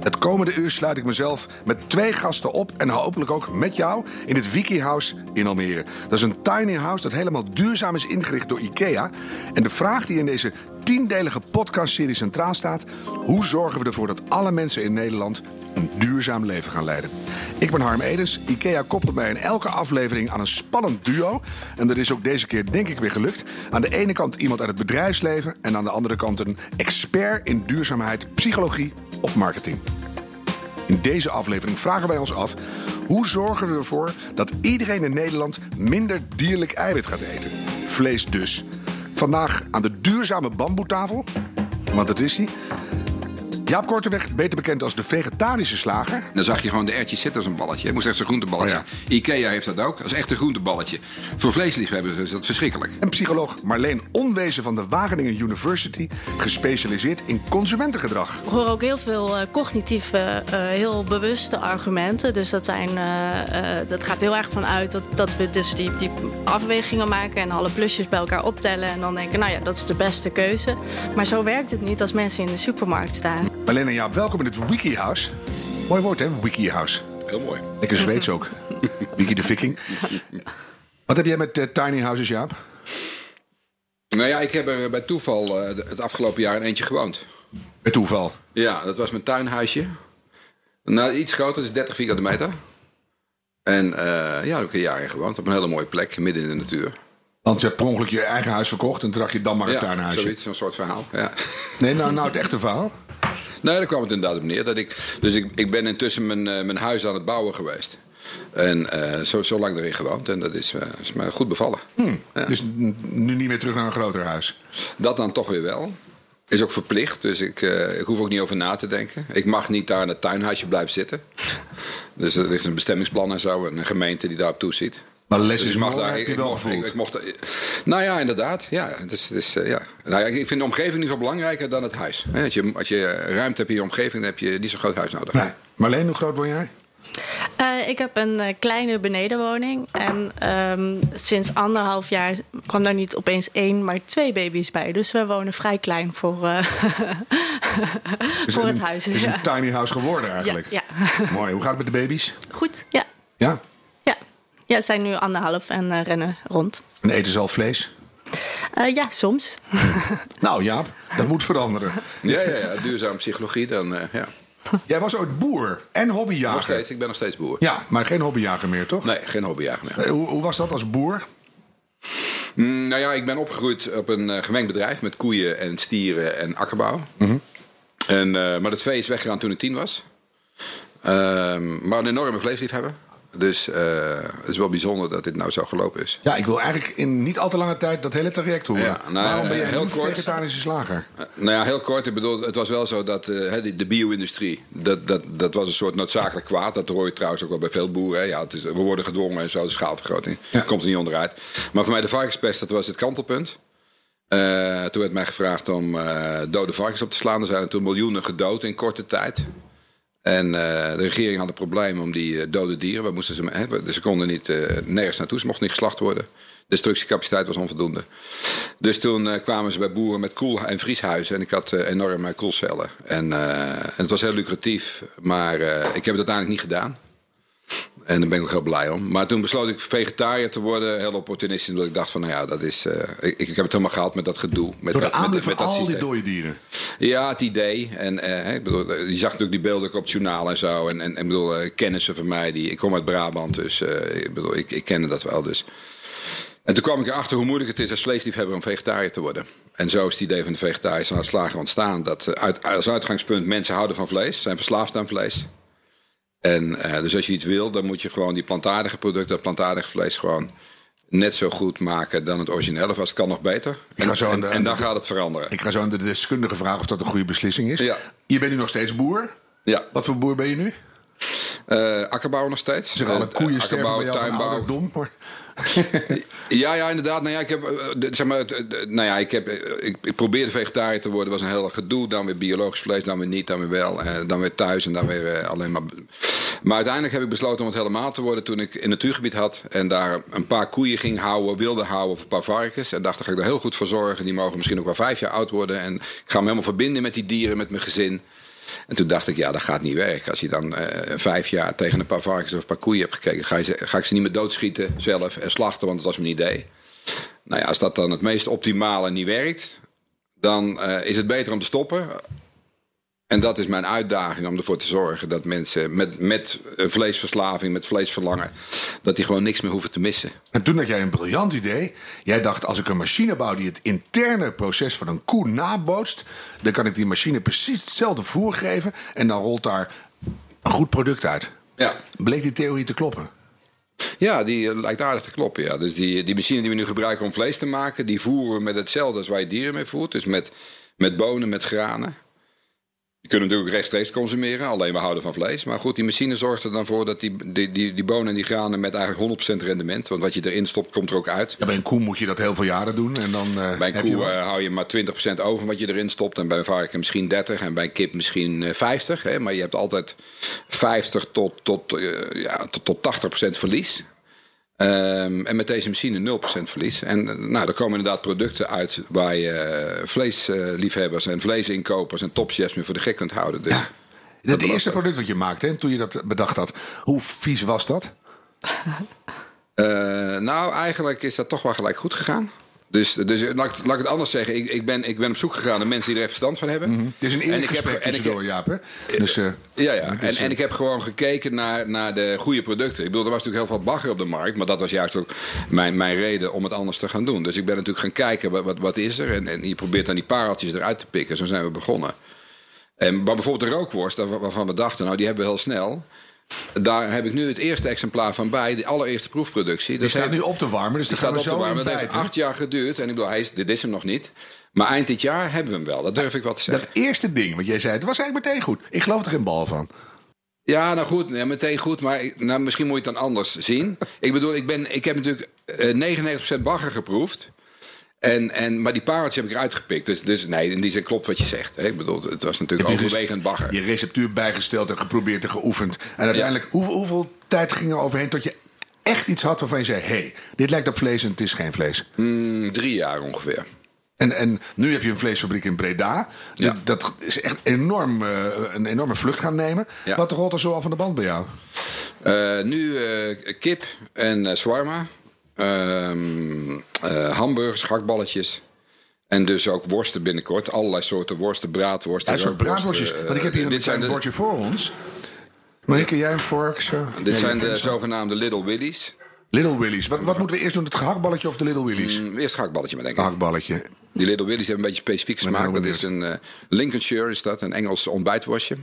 Het komende uur sluit ik mezelf met twee gasten op en hopelijk ook met jou in het Wiki House in Almere. Dat is een tiny house dat helemaal duurzaam is ingericht door IKEA. En de vraag die in deze tiendelige podcastserie centraal staat: hoe zorgen we ervoor dat alle mensen in Nederland een duurzaam leven gaan leiden? Ik ben Harm Edens. IKEA koppelt mij in elke aflevering aan een spannend duo. En dat is ook deze keer denk ik weer gelukt. Aan de ene kant iemand uit het bedrijfsleven en aan de andere kant een expert in duurzaamheid, psychologie of marketing. In deze aflevering vragen wij ons af: hoe zorgen we ervoor dat iedereen in Nederland minder dierlijk eiwit gaat eten? Vlees dus. Vandaag aan de duurzame bamboetafel, want dat is hij. Jaap Korteweg, beter bekend als de vegetarische slager. Dan zag je gewoon de ertjes zitten als een balletje. Het moest echt zo'n groenteballetje. Oh Ikea heeft dat ook. Dat is echt een groenteballetje. Voor vleesliefhebbers is dat verschrikkelijk. En psycholoog Marleen Onwezen van de Wageningen University, gespecialiseerd in consumentengedrag. Ik hoor ook heel veel eh, cognitieve, eh, heel bewuste argumenten. Dus dat, zijn, eh, eh, dat gaat heel erg vanuit dat, dat we dus die, die afwegingen maken en alle plusjes bij elkaar optellen. En dan denken, nou ja, dat is de beste keuze. Maar zo werkt het niet als mensen in de supermarkt staan. Marleen en Jaap, welkom in het Wiki House. Mooi woord, hè? Wiki House. Heel mooi. Lekker Zweeds ook. Wiki de Viking. Wat heb jij met eh, tiny houses, Jaap? Nou ja, ik heb er bij toeval eh, het afgelopen jaar in eentje gewoond. Bij toeval. Ja, dat was mijn tuinhuisje. Nou, iets groter, dus 30 vierkante meter. En eh, ja, daar heb ik een jaar in gewoond. Op een hele mooie plek, midden in de natuur. Want je hebt per ongeluk je eigen huis verkocht en toen dacht je dan maar een Ja, tuinhuisje. zoiets, zo'n soort verhaal. Ja. Nee, nou, nou het echte verhaal. Nee, daar kwam het inderdaad op neer. Dat ik, dus ik, ik ben intussen mijn, eh, mijn huis aan het bouwen geweest. En eh, zo, zo lang erin gewoond. En dat is, eh, is me goed bevallen. Ja. Dus nu niet meer terug naar een groter huis. Dat dan toch weer wel. Is ook verplicht, dus ik, ik hoef ook niet over na te denken. Ik mag niet daar in het tuinhuisje blijven zitten. Dus er is een bestemmingsplan en zo. En een gemeente die daarop toeziet. Maar les Dus is ik mag daar. heb je ik wel mocht- gevoeld. Ik, ik mocht, nou ja, inderdaad. Ja, dus, dus, ja. Nou ja, ik vind de omgeving niet veel belangrijker dan het huis. Hè, Als je, als je ruimte hebt in je omgeving, dan heb je niet zo'n groot huis nodig. Nee. Marleen, hoe groot word jij? Eh, ik heb een eh, kleine benedenwoning. En ehm, sinds anderhalf jaar kwam daar niet opeens één, maar twee baby's bij. Dus we wonen vrij klein voor, eh, voor een- het huis. Het is ja. een tiny house geworden eigenlijk. Ja, Mooi. Hoe gaat het met de baby's? Goed, ja. Ja. Ja, ze zijn nu anderhalf en eh, rennen rond. En eten ze al vlees? Eh, ja, soms. Nou Jaap, dat moet veranderen. Ja, ja, ja. Duurzame psychologie, dan eh, ja. Jij was ooit boer en hobbyjager. Nog steeds, ik ben nog steeds boer. Ja, maar geen hobbyjager meer, toch? Nee, geen hobbyjager meer. Hoe, hoe was dat als boer? Mm, nou ja, ik ben opgegroeid op een eh, gemengd bedrijf met koeien en stieren en akkerbouw. Mhm. en, eh, maar dat vee is weggegaan toen ik tien was. Ehm, maar een enorme vleesliefhebber. Dus eh, het is wel bijzonder dat dit nou zo gelopen is. Ja, ik wil eigenlijk in niet al te lange tijd dat hele traject horen. Ja, nou, Waarom ben je heel een kort. vegetarische slager? Eh, nou ja, heel kort. Ik bedoel, het was wel zo dat eh, de bio-industrie, dat, dat, dat was een soort noodzakelijk kwaad. Dat hoor je trouwens ook wel bij veel boeren. Hè. Ja, het is, we worden gedwongen en zo, de schaalvergroting. Ja. Komt er niet onderuit. Maar voor mij de varkenspest, dat was het kantelpunt. Toen werd mij gevraagd om dode varkens op te slaan. Er zijn er toen miljoenen gedood in korte tijd. En eh, de regering had een probleem om die eh, dode dieren. We moesten ze, hè, dus ze konden niet eh, nergens naartoe. Ze mochten niet geslacht worden. Destructiecapaciteit was onvoldoende. Dus toen kwamen ze bij boeren met koel- en vrieshuizen. En ik had enorme koelcellen. En, en het was heel lucratief. Maar ik heb het uiteindelijk niet gedaan. En daar ben ik ook heel blij om. Maar toen besloot ik vegetariër te worden. Heel opportunistisch. Omdat ik dacht van, nou ja, dat is... eh, ik, ik heb het helemaal gehad met dat gedoe. Met Door de met, aanblik van met al die dode dieren. Ja, het idee. En eh, ik bedoel, eh, je zag natuurlijk die beelden ook op het journaal en zo. En, en, en ik bedoel, eh, kennissen van mij, die, ik kom uit Brabant, dus ik bedoel, ik, ik kende dat wel. Dus. En toen kwam ik erachter hoe moeilijk het is als vleesliefhebber om vegetariër te worden. En zo is het idee van de vegetarische uitslager ontstaan. Dat uit, als uitgangspunt mensen houden van vlees, zijn verslaafd aan vlees. En eh, dus als je iets wil, dan moet je gewoon die plantaardige producten, dat plantaardige vlees gewoon net zo goed maken dan het origineel. Of als het kan nog beter. Ik ga En, zo en, de- en dan gaat het veranderen. Ik ga zo aan de deskundige vragen of dat een goede beslissing is. Ja. Je bent nu nog steeds boer. Ja. Wat voor boer ben je nu? Eh akkerbouw nog steeds. Zeg, alle Eh, koeien sterven bij jou tuinbouw. Maar... Ja, ja, inderdaad. Nou ja, ik, heb, eh, de- zeg maar, het- nou ja, ik, heb, eh, ik, probeerde vegetariër te worden. was een heel gedoe. Dan weer biologisch vlees, dan weer niet, dan weer wel. eh, dan weer thuis en dan weer eh, alleen maar... Maar uiteindelijk heb ik besloten om het helemaal te worden... toen ik een natuurgebied had en daar een paar koeien ging houden... wilde houden of een paar varkens. En dacht, daar ga ik er heel goed voor zorgen. Die mogen misschien ook wel vijf jaar oud worden. En ik ga me helemaal verbinden met die dieren, met mijn gezin. En toen dacht ik, ja, dat gaat niet werken. Als je dan eh, vijf jaar tegen een paar varkens of een paar koeien hebt gekeken, ga, je ga ik ze niet meer doodschieten zelf en slachten, want dat was mijn idee. Nou ja, als dat dan het meest optimale niet werkt, dan eh, is het beter om te stoppen. En dat is mijn uitdaging om ervoor te zorgen dat mensen met, met een vleesverslaving, met vleesverlangen, dat die gewoon niks meer hoeven te missen. En toen had jij een briljant idee. Jij dacht, als ik een machine bouw die het interne proces van een koe nabootst, dan kan ik die machine precies hetzelfde voer geven en dan rolt daar een goed product uit. Ja. Bleek die theorie te kloppen? Ja, die eh, lijkt aardig te kloppen. Ja. Dus die, die machine die we nu gebruiken om vlees te maken, die voeren we met hetzelfde als waar je dieren mee voert. Dus met, met bonen, met granen. Kunnen natuurlijk rechtstreeks consumeren, alleen we houden van vlees. Maar goed, die machine zorgt er dan voor dat die, die, die, die bonen en die granen met eigenlijk 100% rendement. Want wat je erin stopt, komt er ook uit. Ja, bij een koe moet je dat heel veel jaren doen en dan eh, Bij een heb je koe eh, hou je maar 20% over wat je erin stopt. En bij een varken misschien 30 en bij een kip misschien eh, 50. Hè? Maar je hebt altijd 50 tot, tot, eh, ja, tot, tot 80% verlies. Ehm, en met deze machine 0% verlies. En eh, nou, er komen inderdaad producten uit waar je eh, vleesliefhebbers en vleesinkopers en topchefs meer voor de gek kunt houden. Dus Het eerste product wat je maakte, hè, toen je dat bedacht had, hoe vies was dat? Eh, nou, eigenlijk is dat toch wel gelijk goed gegaan. Dus, dus laat, ik, laat ik het anders zeggen. Ik, ik, ben, ik ben op zoek gegaan naar mensen die er even verstand van hebben. Dit is een En eerlijk ik heb- gesprek en ik- tussendoor, Jaap. Hè? Dus, eh, Ja, ja. dus, En, eh, en ik heb gewoon gekeken naar, naar de goede producten. Ik bedoel, er was natuurlijk heel veel bagger op de markt. Maar dat was juist ook mijn, mijn reden om het anders te gaan doen. Dus ik ben natuurlijk gaan kijken, wat, wat, wat is er? En, en je probeert dan die pareltjes eruit te pikken. Zo zijn we begonnen. En, maar bijvoorbeeld de rookworst, waarvan we dachten, nou die hebben we heel snel. Daar heb ik nu het eerste exemplaar van bij, de allereerste proefproductie. die staat nu op te warmen, dus die staat op zo te warmen. Dat heeft acht jaar geduurd. En ik bedoel, hij is, dit is hem nog niet. Maar eind dit jaar hebben we hem wel. Dat durf ik wel te zeggen. Dat eerste ding wat jij zei, het was eigenlijk meteen goed. Ik geloof er geen bal van. Ja, nou goed, ja, meteen goed. Maar ik- nou, misschien moet je het dan anders zien. Ik bedoel, ik, ben, ik heb natuurlijk eh, 99% bagger geproefd. En, en, maar die pareltjes heb ik eruit gepikt. Dus, dus nee, in die zin klopt wat je zegt. Hè. Ik bedoel, het was natuurlijk overwegend bagger. Je receptuur bijgesteld en geprobeerd en geoefend. En uiteindelijk, hoeveel, hoeveel tijd ging er overheen tot je echt iets had waarvan je zei... hé, hey, dit lijkt op vlees en het is geen vlees. Mm, drie jaar ongeveer. En, en nu heb je een vleesfabriek in Breda. Ja. Dat, is echt enorm, eh, een enorme vlucht gaan nemen. Ja. Wat rolt er zo al van de band bij jou? Eh, nu eh, kip en eh shawarma. Ehm, eh, hamburgers, gehaktballetjes. En dus ook worsten binnenkort. Allerlei soorten worsten, braadworsten. Ja, braadworstjes. eh, Want ik heb hier een dit zijn klein de, bordje voor ons. Marieke, jij een vork? Zo. Dit Nee, zijn de zogenaamde Little Willies. Little Willies. Wat, wat moeten we eerst doen? Het gehaktballetje of de Little Willies? Mm, Eerst gehaktballetje maar denk ik. Gehaktballetje. Die Little Willies hebben een beetje specifieke ben smaak. Dat is een eh, Lincolnshire, is dat, een Engels ontbijtworstje.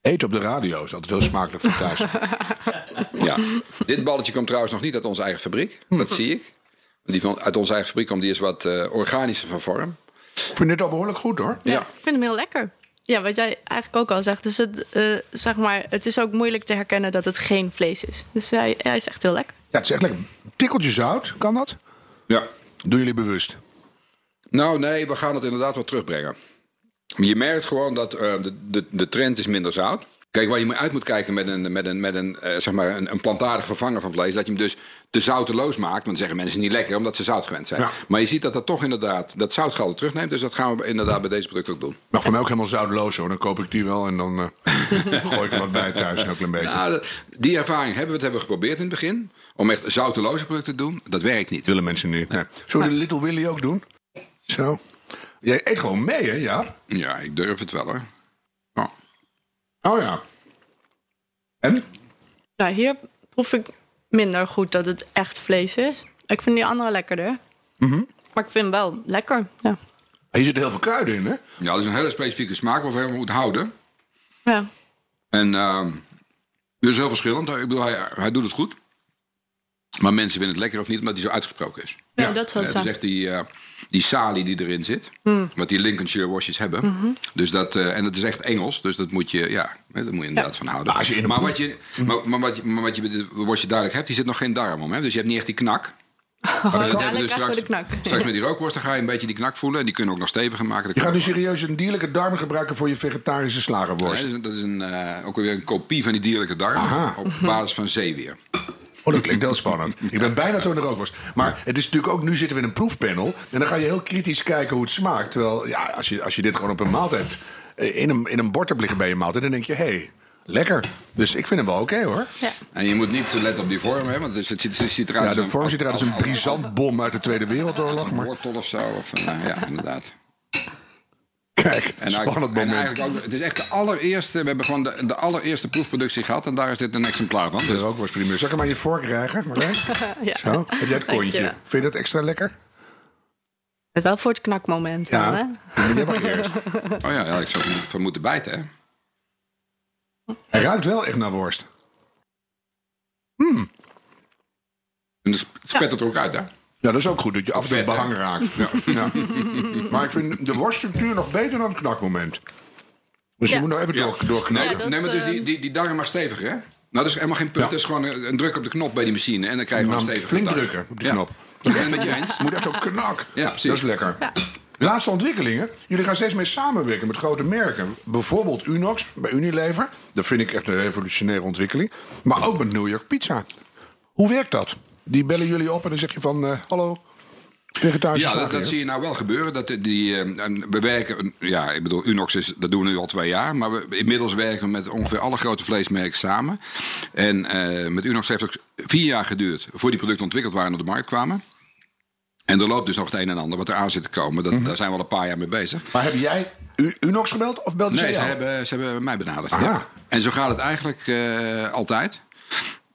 Eten op de radio is altijd heel smakelijk voor thuis. Ja. Dit balletje komt trouwens nog niet uit onze eigen fabriek. Dat zie ik. Die van, uit onze eigen fabriek komt, die is wat eh, organischer van vorm. Ik vind dit al behoorlijk goed hoor. Ja, Ja. ik vind hem heel lekker. Ja, wat jij eigenlijk ook al zegt. Dus het, eh, zeg maar, het is ook moeilijk te herkennen dat het geen vlees is. Dus hij, hij is echt heel lekker. Ja, het is echt lekker. Tikkeltje zout, kan dat? Ja. Doen jullie bewust? Nou, nee, we gaan het inderdaad wel terugbrengen. Maar je merkt gewoon dat eh, de, de, de trend is minder zout. Kijk, waar je mee uit moet kijken met een, met een, met een, eh, zeg maar een, een plantaardig vervanger van vlees... dat je hem dus te zouteloos maakt. Want dan zeggen mensen niet lekker, omdat ze zout gewend zijn. Ja. Maar je ziet dat dat toch inderdaad dat zoutgehalte terugneemt. Dus dat gaan we inderdaad bij deze product ook doen. Mag voor mij ook helemaal zoutloos hoor. Dan koop ik die wel en dan eh, gooi ik er wat bij thuis. Een heel klein beetje. Nou, die ervaring hebben we, het hebben we geprobeerd in het begin. Om echt zouteloze producten te doen. Dat werkt niet. willen mensen niet. Nee. Zullen we de Little Willy ook doen? Zo. Jij eet gewoon mee hè, ja? Ja, ik durf het wel hoor. Ja. Oh ja. En? Nou, hier proef ik minder goed dat het echt vlees is. Ik vind die andere lekkerder. Maar ik vind hem wel lekker. Ja. Hier zitten heel veel kruiden in hè? ja, dat is een hele specifieke smaak waarvan je moet houden. Ja. En ehm dat is heel verschillend. Ik bedoel, hij, hij doet het goed. Maar mensen vinden het lekker of niet, omdat hij zo uitgesproken is. Ja, Ja. dat zal Ja, het het is zijn. echt die, eh, die salie die erin zit. Wat die Lincolnshire worstjes hebben. Mhm. Dus dat, eh, en dat is echt Engels. Dus dat moet je, ja, hè, daar moet je inderdaad van houden. Maar als je maar, wat je, maar, maar wat je, maar wat je de worstje duidelijk hebt, die zit nog geen darm om. Hè? Dus je hebt niet echt die knak. Oh, dat hebben dus straks, de knak. straks met die rookworst dan ga je een beetje die knak voelen. En die kunnen ook nog steviger maken. Dat Je gaat nu serieus een dierlijke darm gebruiken voor je vegetarische slagerworst. Nee, dat is een, eh, ook weer een kopie van die dierlijke darm. Aha. Op basis van zeewier. Oh, dat klinkt heel spannend. Ik ben bijna door de rookworst. Maar het is natuurlijk ook, nu zitten we in een proefpanel. En dan ga je heel kritisch kijken hoe het smaakt. Terwijl, ja, als je, als je dit gewoon op een maaltijd eh, in een, in een bord hebt liggen bij je maaltijd. Dan denk je, hé, hey, lekker. Dus ik vind hem wel oké hoor. Ja. En je moet niet letten op die vorm, hè? Want het, ziet, het ziet eruit Ja, de vorm ziet eruit als een brisantbom uit de Tweede Wereldoorlog. Een Maar wortel of zo. Of eh, ja, inderdaad. Kijk, En spannend eigenlijk- en moment. eigenlijk ook, het is echt de allereerste. We hebben gewoon de, de allereerste proefproductie gehad. En daar is dit een exemplaar van. Dus, rookworstprimeur. Zal ik hem aan je vork krijgen? Marleen? Ja. Zo, heb jij het kontje? Vind je dat extra lekker? Wel voor het knakmoment dan, hè? Ja, maar jij mag eerst. oh ja, ja, ik zou van moeten bijten, hè? Hij ruikt wel echt naar worst. En dan sp- spet het er ook uit, hè? Ja, dat is ook goed, dat je af en toe behang raakt. Ja. Ja. Maar ik vind de worststructuur nog beter dan het knakmoment. Dus je moet nog even Ja. door, dat, nee, maar dus die, die, die darm maar steviger, hè? Nou, dat is helemaal geen punt. Ja. Dat is gewoon een, een druk op de knop bij die machine. En dan krijg je gewoon een stevige flink darm. drukken op de Ja. knop. Ik ben het met je eens. Moet echt zo knak. Ja, precies. Dat is lekker. Ja. Laatste ontwikkelingen. Jullie gaan steeds meer samenwerken met grote merken. Bijvoorbeeld Unox bij Unilever. Dat vind ik echt een revolutionaire ontwikkeling. Maar ook met New York Pizza. Hoe werkt dat? Die bellen jullie op en dan zeg je van... eh, hallo, vegetarische Ja, dat, zie je nou wel gebeuren. Dat die, eh, en we werken, ja, ik bedoel, Unox is, dat doen we nu al twee jaar. Maar we, inmiddels werken we met ongeveer alle grote vleesmerken samen. En eh, met Unox heeft het ook vier jaar geduurd voor die producten ontwikkeld waren en op de markt kwamen. En er loopt dus nog het een en ander wat er aan zit te komen. Dat, Daar zijn we al een paar jaar mee bezig. Maar heb jij U- Unox gebeld of belde Nee, ze jou? hebben, ze hebben mij benaderd. Ja. En zo gaat het eigenlijk altijd.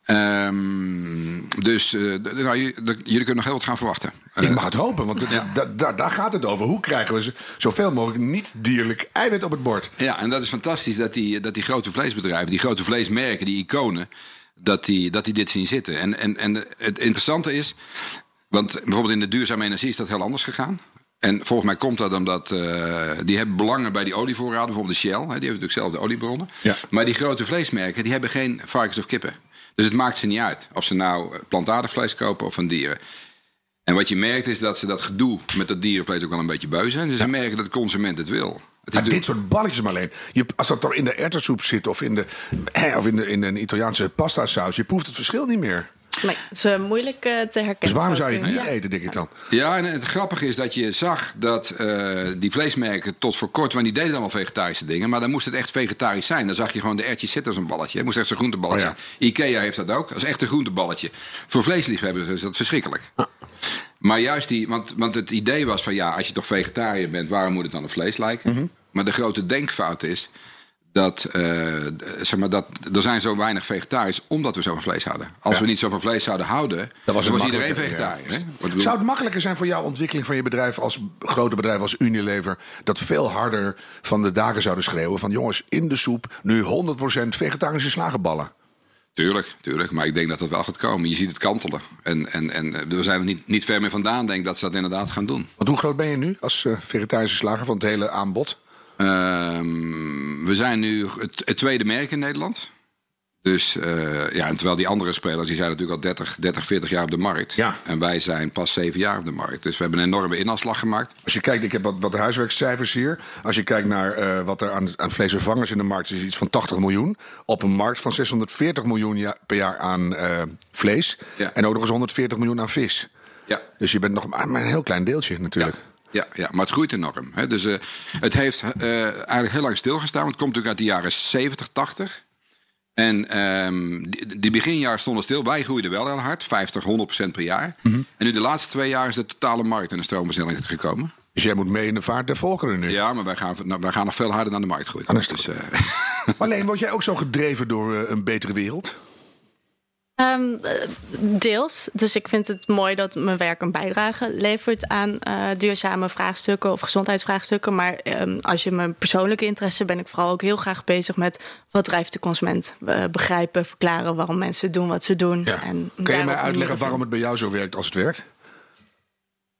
Ehm, dus eh, nou, jullie kunnen nog heel wat gaan verwachten. Eh, Ik mag het hopen, want daar gaat het over. Hoe krijgen we zoveel mogelijk niet-dierlijk eiwit op het bord? Ja, en dat is fantastisch dat die, dat die grote vleesbedrijven, die grote vleesmerken, die iconen, dat die, dat die dit zien zitten. En, en, en het interessante is, want bijvoorbeeld in de duurzame energie is dat heel anders gegaan. En volgens mij komt dat omdat eh, die hebben belangen bij die olievoorraden, bijvoorbeeld de Shell, hè, die hebben natuurlijk zelf de oliebronnen. Ja. Maar die grote vleesmerken, die hebben geen varkens of kippen. Dus het maakt ze niet uit of ze nou eh, plantaardig vlees kopen of van dieren. En wat je merkt is dat ze dat gedoe met dat dierenvlees ook wel een beetje beu zijn. Dus ze merken dat de consument het wil. Het dit soort balletjes maar alleen. Je, als dat toch in de erwtensoep zit of in, de, of in, de, in een Italiaanse pasta saus, je proeft het verschil niet meer. Nee, het is eh, moeilijk eh, te herkennen. Dus waarom zou je het niet eten, denk ik dan? Ja, en het grappige is dat je zag dat eh, die vleesmerken tot voor kort... want die deden wel vegetarische dingen... maar dan moest het echt vegetarisch zijn. Dan zag je gewoon de ertjes zitten als een balletje. Het moest echt zo'n groenteballetje Oh zijn. Ikea heeft dat ook. Dat is echt een groenteballetje. Voor vleesliefhebbers is dat verschrikkelijk. Maar juist die... Want, want het idee was van ja, als je toch vegetariër bent... waarom moet het dan op vlees lijken? Mhm. Maar de grote denkfout is... Dat, eh, zeg maar, dat er zijn zo weinig vegetariërs omdat we zo van vlees houden. Als Ja. we niet zo van vlees zouden houden, dan was, iedereen vegetariër. ja. hè? Zou het makkelijker zijn voor jouw ontwikkeling van je bedrijf als grote bedrijf als Unilever dat veel harder van de daken zouden schreeuwen van jongens in de soep nu 100% vegetarische slagenballen? Tuurlijk, tuurlijk. Maar ik denk dat dat wel gaat komen. Je ziet het kantelen. En, en, en eh, we zijn er niet, niet ver meer vandaan, denk ik, dat ze dat inderdaad gaan doen. Want hoe groot ben je nu als eh, vegetarische slager van het hele aanbod? Ehm, we zijn nu het, het tweede merk in Nederland. Dus eh, ja, en terwijl die andere spelers, die zijn natuurlijk al 30, 30, 40 jaar op de markt. Ja. En wij zijn pas 7 jaar op de markt. Dus we hebben een enorme inhaalslag gemaakt. Als je kijkt, ik heb wat, wat huiswerkcijfers hier. Als je kijkt naar eh, wat er aan, aan vleesvervangers in de markt is, iets van 80 miljoen. Op een markt van 640 miljoen ja- per jaar aan eh, vlees. Ja. En ook nog eens 140 miljoen aan vis. Ja. Dus je bent nog maar een heel klein deeltje natuurlijk. Ja, ja, maar het groeit enorm. Hè. Dus eh, het heeft eh, eigenlijk heel lang stilgestaan. Want het komt natuurlijk uit de jaren 70, 80. En ehm, die, die beginjaren stonden stil. Wij groeiden wel heel hard, 50, 100 procent per jaar. Mhm. En nu de laatste twee jaar is de totale markt in een stroomversnelling gekomen. Dus jij moet mee in de vaart der volkeren nu. Ja, maar wij gaan, nou, wij gaan nog veel harder naar de markt groeien. Ah, dat is dus, eh, Maar alleen, word jij ook zo gedreven door een betere wereld? Ehm, eh, deels. Dus ik vind het mooi dat mijn werk een bijdrage levert aan eh, duurzame vraagstukken of gezondheidsvraagstukken. Maar ehm, als je mijn persoonlijke interesse ben ik vooral ook heel graag bezig met wat drijft de consument. Begrijpen, verklaren waarom mensen doen wat ze doen. En Kan je mij uitleggen waarom het bij jou zo werkt als het werkt?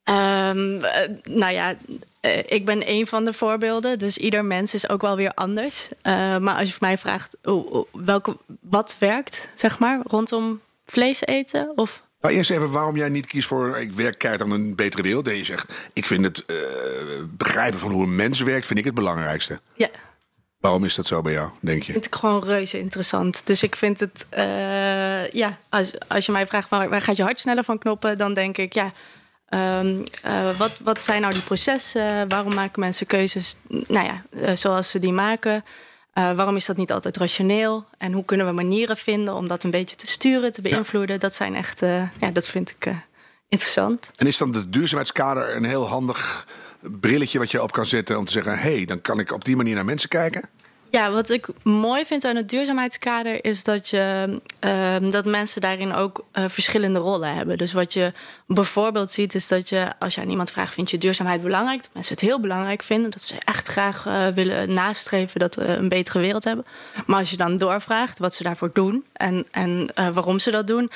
Ehm, eh, nou ja, eh, ik ben een van de voorbeelden. Dus ieder mens is ook wel weer anders. Eh, maar als je mij vraagt oh, oh, welke, wat werkt, zeg maar, rondom vlees eten of Nou, eerst even waarom jij niet kiest voor. Ik werk keihard aan een betere wereld. En je zegt: Ik vind het begrijpen van hoe een mens werkt, vind ik het belangrijkste. ja, Waarom is dat zo bij jou, denk je? vind ik gewoon reuze interessant. Dus ik vind het, ja, als, als je mij vraagt waar, waar gaat je hart sneller van knoppen, dan denk ik, ja, Ehm, eh, wat, wat zijn nou die processen? Waarom maken mensen keuzes nou ja, eh, zoals ze die maken? Eh, waarom is dat niet altijd rationeel? En hoe kunnen we manieren vinden om dat een beetje te sturen, te beïnvloeden? Dat zijn echt, ja, dat vind ik interessant. En is dan het duurzaamheidskader een heel handig brilletje wat je op kan zetten om te zeggen: hé, hey, dan kan ik op die manier naar mensen kijken? Ja, wat ik mooi vind aan het duurzaamheidskader is dat, je, uh, dat mensen daarin ook uh, verschillende rollen hebben. Dus wat je bijvoorbeeld ziet, is dat je als je aan iemand vraagt: vind je duurzaamheid belangrijk? Dat mensen het heel belangrijk vinden, dat ze echt graag uh, willen nastreven dat we een betere wereld hebben. Maar als je dan doorvraagt wat ze daarvoor doen en, en uh, waarom ze dat doen,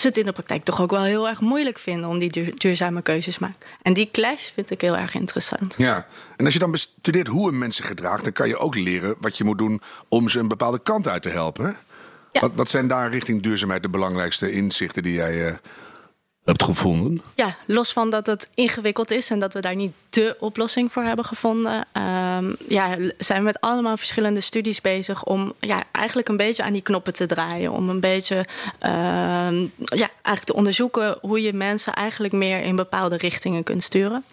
ze het in de praktijk toch ook wel heel erg moeilijk vinden om die duurzame keuzes te maken. En die clash vind ik heel erg interessant. Ja, en als je dan bestudeert hoe een mens zich gedraagt, dan kan je ook leren wat je moet doen om ze een bepaalde kant uit te helpen. Ja. Wat, wat, zijn daar richting duurzaamheid de belangrijkste inzichten die jij uh, hebt gevonden? Ja, los van dat het ingewikkeld is en dat we daar niet de oplossing voor hebben gevonden, um, ja, zijn we met allemaal verschillende studies bezig om ja, eigenlijk een beetje aan die knoppen te draaien. Om een beetje um, ja, eigenlijk te onderzoeken hoe je mensen eigenlijk meer in bepaalde richtingen kunt sturen.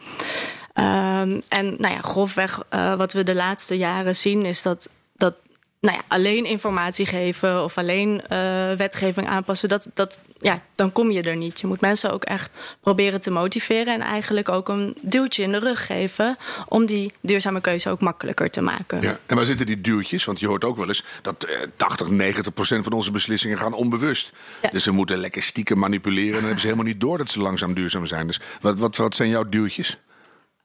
Um, en nou ja, grofweg uh, wat we de laatste jaren zien is dat nou ja, alleen informatie geven of alleen uh, wetgeving aanpassen, dat, dat, ja, dan kom je er niet. Je moet mensen ook echt proberen te motiveren en eigenlijk ook een duwtje in de rug geven om die duurzame keuze ook makkelijker te maken. Ja, en waar zitten die duwtjes? Want je hoort ook wel eens dat uh, 80, 90 procent van onze beslissingen gaan onbewust. Ja. Dus ze moeten lekker stiekem manipuleren en dan hebben ze helemaal niet door dat ze langzaam duurzaam zijn. Dus wat, wat, wat zijn jouw duwtjes?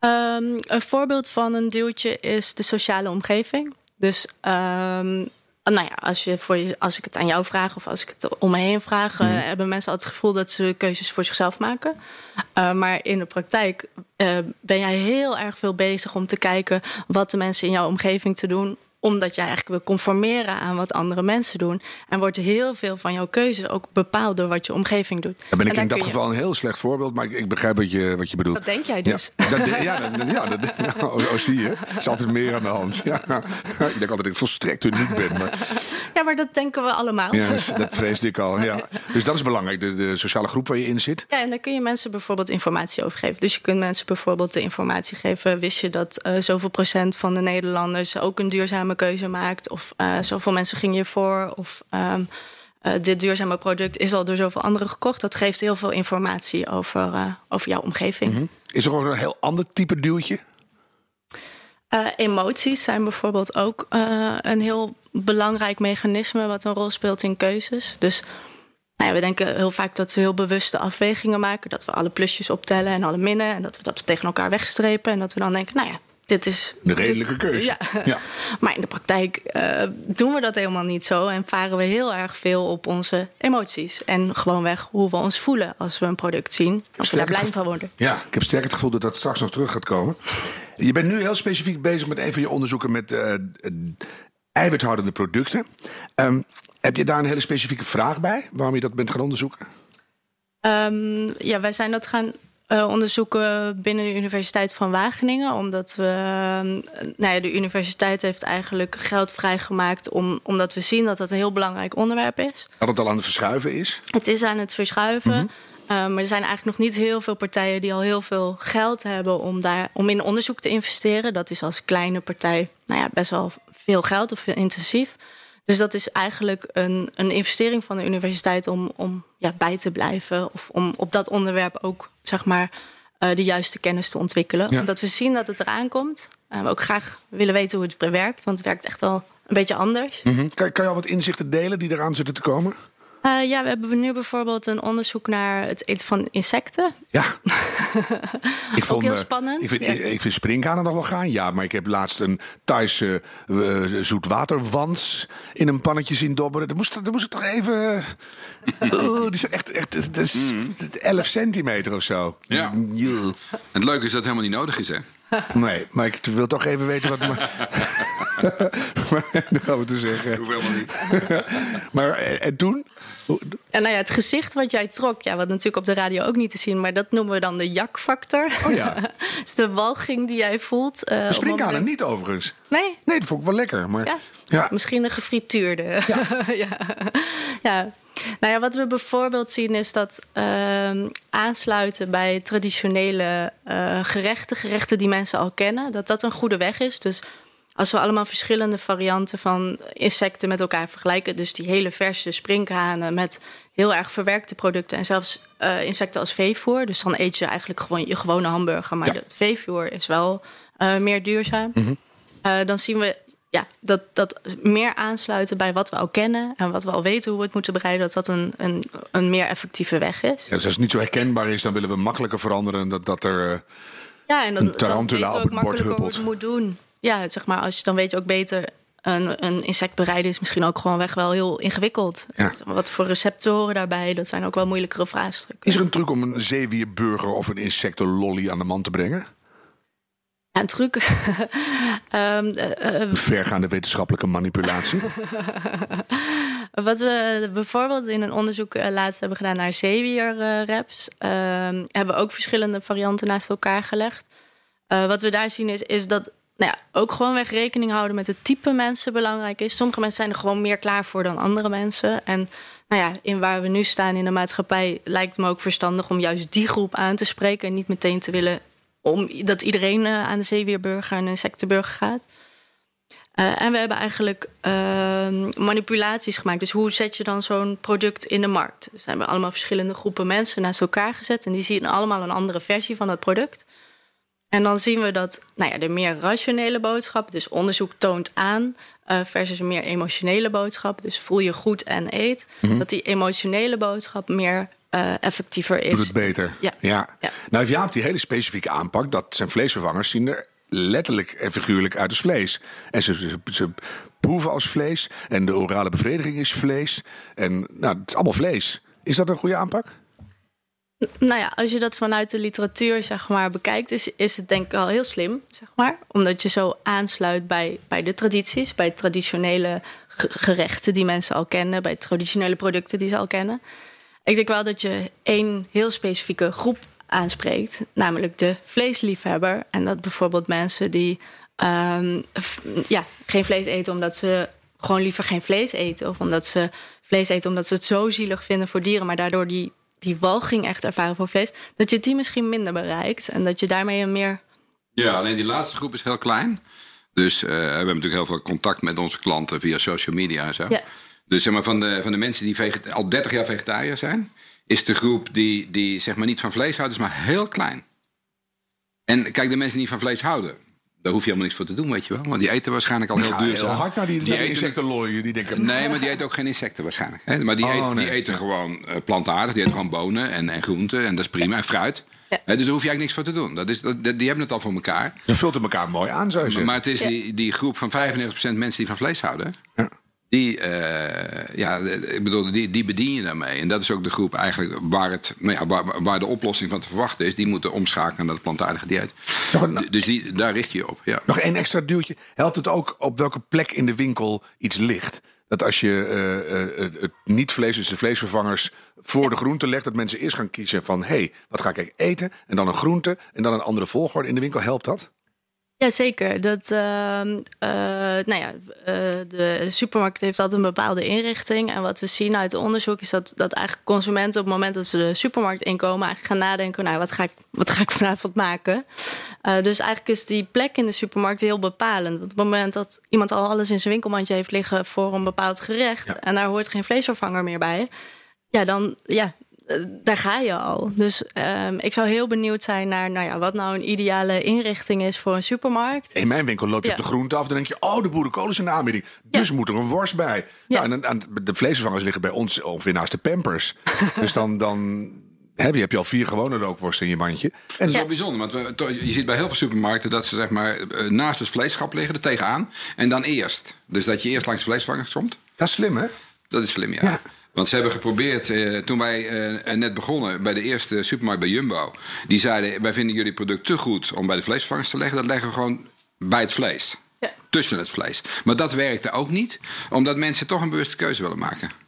Um, een voorbeeld van een duwtje is de sociale omgeving. Dus um, nou ja, als, je voor je, als ik het aan jou vraag of als ik het om me heen vraag, mm. uh, hebben mensen altijd het gevoel dat ze keuzes voor zichzelf maken. Uh, maar in de praktijk uh, ben jij heel erg veel bezig om te kijken wat de mensen in jouw omgeving te doen omdat jij eigenlijk wil conformeren aan wat andere mensen doen. En wordt heel veel van jouw keuze ook bepaald door wat je omgeving doet. Dan ben ik in dat geval een heel slecht voorbeeld, maar ik, ik, begrijp wat je, wat je bedoelt. Dat denk jij dus. Ja, dat, ja, dat, ja dat, oh, oh, zie je. Er is altijd meer aan de hand. Ja. Ik denk altijd dat ik volstrekt uniek ben. Maar... Ja, maar dat denken we allemaal. Ja, dat vreesde ik al. Ja. Dus dat is belangrijk, de, de sociale groep waar je in zit. Ja, en daar kun je mensen bijvoorbeeld informatie over geven. Dus je kunt mensen bijvoorbeeld de informatie geven. Wist je dat uh, zoveel procent van de Nederlanders ook een duurzame keuze maakt. Of uh, zoveel mensen gingen je voor. Of um, uh, dit duurzame product is al door zoveel anderen gekocht. Dat geeft heel veel informatie over, uh, over jouw omgeving. Mm -hmm. Is er ook een heel ander type duwtje? emoties zijn bijvoorbeeld ook een heel belangrijk mechanisme wat een rol speelt in keuzes. Dus nou ja, we denken heel vaak dat we heel bewuste afwegingen maken. Dat we alle plusjes optellen en alle minnen. En dat we dat tegen elkaar wegstrepen. En dat we dan denken, nou ja, dit is. Een redelijke keuze. Ja. ja. maar in de praktijk uh, doen we dat helemaal niet zo. En varen we heel erg veel op onze emoties. En gewoonweg hoe we ons voelen als we een product zien. Of we daar blij van worden. Ja, ik heb sterk het gevoel dat dat straks nog terug gaat komen. Je bent nu heel specifiek bezig met een van je onderzoeken met uh, eiwithoudende producten. Um, heb je daar een hele specifieke vraag bij waarom je dat bent gaan onderzoeken? Um, ja, wij zijn dat gaan uh, onderzoeken binnen de Universiteit van Wageningen. Omdat we, uh, nou ja, de universiteit heeft eigenlijk geld vrijgemaakt. Om, omdat we zien dat dat een heel belangrijk onderwerp is. Dat het al aan het verschuiven is? Het is aan het verschuiven. Mm -hmm. uh, maar er zijn eigenlijk nog niet heel veel partijen die al heel veel geld hebben om, daar, om in onderzoek te investeren. Dat is als kleine partij nou ja, best wel veel geld of veel intensief. Dus dat is eigenlijk een, een investering van de universiteit om, om ja, bij te blijven. Of om op dat onderwerp ook zeg maar, uh, de juiste kennis te ontwikkelen. Ja. Omdat we zien dat het eraan komt. En uh, we ook graag willen weten hoe het werkt. Want het werkt echt wel een beetje anders. Mm -hmm. kan, kan je al wat inzichten delen die eraan zitten te komen? Uh, ja, we hebben nu bijvoorbeeld een onderzoek naar het eten van insecten. Ja. ik vond, Ook heel spannend. Ik vind, ja. ik vind springkanen nog wel gaan, ja. Maar ik heb laatst een Thaise uh, zoetwaterwans in een pannetje zien dobberen. Dat moest, dat moest ik toch even... oh, die is echt, echt dat is mm. 11 centimeter of zo. Ja. Het leuke is dat het helemaal niet nodig is, hè? Nee, maar ik wil toch even weten wat. maar, gaan we te zeggen. Hoef helemaal niet. maar en toen? En nou ja, het gezicht wat jij trok, ja, wat natuurlijk op de radio ook niet te zien, maar dat noemen we dan de jakfactor. Oh ja. dus de walging die jij voelt. Uh, de springkanen moment... niet overigens. Nee? Nee, dat vond ik wel lekker. Maar, ja. ja. Misschien een gefrituurde. Ja. ja. ja. Nou ja, wat we bijvoorbeeld zien is dat uh, aansluiten bij traditionele uh, gerechten, gerechten die mensen al kennen, dat dat een goede weg is. Dus als we allemaal verschillende varianten van insecten met elkaar vergelijken, dus die hele verse sprinkhanen met heel erg verwerkte producten en zelfs uh, insecten als veevoer, dus dan eet je eigenlijk gewoon je gewone hamburger, maar ja. het veevoer is wel uh, meer duurzaam. Mm -hmm. uh, dan zien we ja, dat, dat meer aansluiten bij wat we al kennen en wat we al weten hoe we het moeten bereiden, dat dat een, een, een meer effectieve weg is. Ja, dus als het niet zo herkenbaar is, dan willen we makkelijker veranderen dat, dat er ja, en dan, een tarantula dan op het bord hoe huppelt. het moet doen. Ja, zeg maar, als je dan weet je ook beter. Een, een insect bereiden is misschien ook gewoon weg wel heel ingewikkeld. Ja. Wat voor recepten horen daarbij? Dat zijn ook wel moeilijkere vraagstukken. Is er een truc om een zeewierburger of een insectenlolly aan de man te brengen? Ja, een truc. um, uh, Vergaande wetenschappelijke manipulatie. Wat we bijvoorbeeld in een onderzoek uh, laatst hebben gedaan naar zeewierreps, uh, hebben we ook verschillende varianten naast elkaar gelegd. Wat we daar zien is, is dat nou ja, ook gewoon weg rekening houden met het type mensen belangrijk is. Sommige mensen zijn er gewoon meer klaar voor dan andere mensen. En nou ja, in waar we nu staan in de maatschappij lijkt me ook verstandig om juist die groep aan te spreken en niet meteen te willen om dat iedereen uh, aan de zeewierburger en insectenburger gaat. Uh, en we hebben eigenlijk uh, manipulaties gemaakt. Dus hoe zet je dan zo'n product in de markt? Dus hebben allemaal verschillende groepen mensen naast elkaar gezet. En die zien allemaal een andere versie van dat product. En dan zien we dat nou ja, de meer rationele boodschap, dus onderzoek toont aan, uh, versus een meer emotionele boodschap, dus voel je goed en eet, mm -hmm. dat die emotionele boodschap meer uh, effectiever is. Doet het beter. Ja. ja. ja. Nou, ja, op die hele specifieke aanpak, dat zijn vleesvervangers zien er letterlijk en figuurlijk uit als vlees. En ze, ze, ze proeven als vlees. En de orale bevrediging is vlees. En nou, het is allemaal vlees. Is dat een goede aanpak? Nou ja, als je dat vanuit de literatuur zeg maar, bekijkt, is, het denk ik al heel slim. Zeg maar, omdat je zo aansluit bij, bij de tradities, bij traditionele gerechten die mensen al kennen, bij traditionele producten die ze al kennen. Ik denk wel dat je één heel specifieke groep aanspreekt, namelijk de vleesliefhebber. En dat bijvoorbeeld mensen die um, ja, geen vlees eten omdat ze gewoon liever geen vlees eten. Of omdat ze vlees eten omdat ze het zo zielig vinden voor dieren, maar daardoor die, die walging echt ervaren voor vlees. Dat je die misschien minder bereikt. En dat je daarmee een meer. Ja, alleen die laatste groep is heel klein. Dus uh, we hebben natuurlijk heel veel contact met onze klanten via social media en zo. Ja. Dus zeg maar, van, de, van de mensen die al 30 jaar vegetariër zijn, is de groep die, die zeg maar niet van vlees houdt, is maar heel klein. En kijk, de mensen die van vlees houden, daar hoef je helemaal niks voor te doen, weet je wel. Want die eten waarschijnlijk al heel ja, duurzaam. Heel hard naar die, die insecten looien. Die denken, nee, maar die eten ook geen insecten waarschijnlijk. Hè? Maar die, Oh, eten, nee. die eten gewoon uh, plantaardig. Die eten gewoon bonen en, en groenten. En dat is prima. En fruit. Ja. Hè, dus daar hoef je eigenlijk niks voor te doen. Dat is, dat, die hebben het al voor elkaar. Ze vulten elkaar mooi aan, zou je zeggen. Maar het is Ja. die, die groep van 95% mensen die van vlees houden. Ja. Die, uh, ja, ik bedoel, die, die bedien je daarmee. En dat is ook de groep eigenlijk waar, het, nou ja, waar, waar de oplossing van te verwachten is. Die moeten omschakelen naar het plantaardige dieet. Een- Dus die, daar richt je je op. Ja. Nog één extra duwtje. Helpt het ook op welke plek in de winkel iets ligt? Dat als je eh, eh, het- het niet-vlees, dus de vleesvervangers, voor de groente legt, dat mensen eerst gaan kiezen van: hé, hey, wat ga ik eten? En dan een groente en dan een andere volgorde in de winkel. Helpt dat? Ja, zeker. Dat, ehm, eh, nou ja, eh, de supermarkt heeft altijd een bepaalde inrichting. En wat we zien uit onderzoek is dat, dat eigenlijk consumenten op het moment dat ze de supermarkt inkomen, eigenlijk gaan nadenken: nou, wat ga ik, wat ga ik vanavond maken? Eh, dus eigenlijk is die plek in de supermarkt heel bepalend. Want op het moment dat iemand al alles in zijn winkelmandje heeft liggen voor een bepaald gerecht Ja. en daar hoort geen vleesvervanger meer bij, ja, dan ja, daar ga je al. Dus ehm, ik zou heel benieuwd zijn naar nou ja, wat nou een ideale inrichting is voor een supermarkt. In mijn winkel loop je Ja. op de groente af. Dan denk je: oh, de boerenkool is in de aanbieding. Dus moet er een worst bij. Ja. Nou, en, de vleesvervangers liggen bij ons ongeveer naast de pampers. dus dan. dan heb je, heb je al vier gewone rookworsten in je mandje. En Dat is wel bijzonder, want we, to- je ziet bij heel veel supermarkten dat ze zeg maar, eh, naast het vleeschap liggen, er tegenaan. En dan eerst. Dus dat je eerst langs de vleesvervanger komt. dat is slim, hè? Dat is slim, ja. Want ze hebben geprobeerd, eh, toen wij eh, net begonnen bij de eerste supermarkt bij Jumbo. Die zeiden, wij vinden jullie product te goed om bij de vleesvervangers te leggen. Dat leggen we gewoon bij het vlees. Ja. Tussen het vlees. Maar dat werkte ook niet, omdat mensen toch een bewuste keuze willen maken.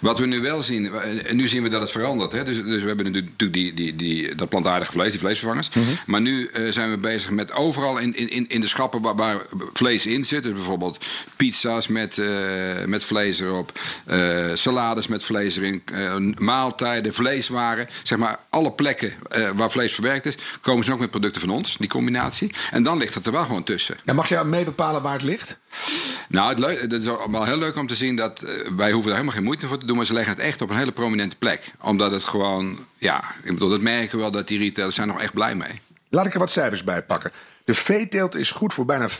Wat we nu wel zien, en nu zien we dat het verandert. Hè? Dus, dus we hebben natuurlijk die, die, die, dat plantaardige vlees, die vleesvervangers. Mhm. Maar nu uh, zijn we bezig met overal in, in, in de schappen waar, waar vlees in zit. Dus bijvoorbeeld pizza's met, uh, met vlees erop, uh, salades met vlees erin, maaltijden, vleeswaren. Zeg maar alle plekken waar vlees verwerkt is, komen ze ook met producten van ons, die combinatie. En dan ligt het er wel gewoon tussen. Ja, mag je mee bepalen waar het ligt? Nou, het, is wel heel leuk om te zien dat wij hoeven er helemaal geen moeite voor te doen, maar ze leggen het echt op een hele prominente plek. Omdat het gewoon, ja, ik bedoel, dat merken we wel dat die retailers zijn nog echt blij mee. Laat ik er wat cijfers bij pakken. De veeteelt is goed voor bijna 15%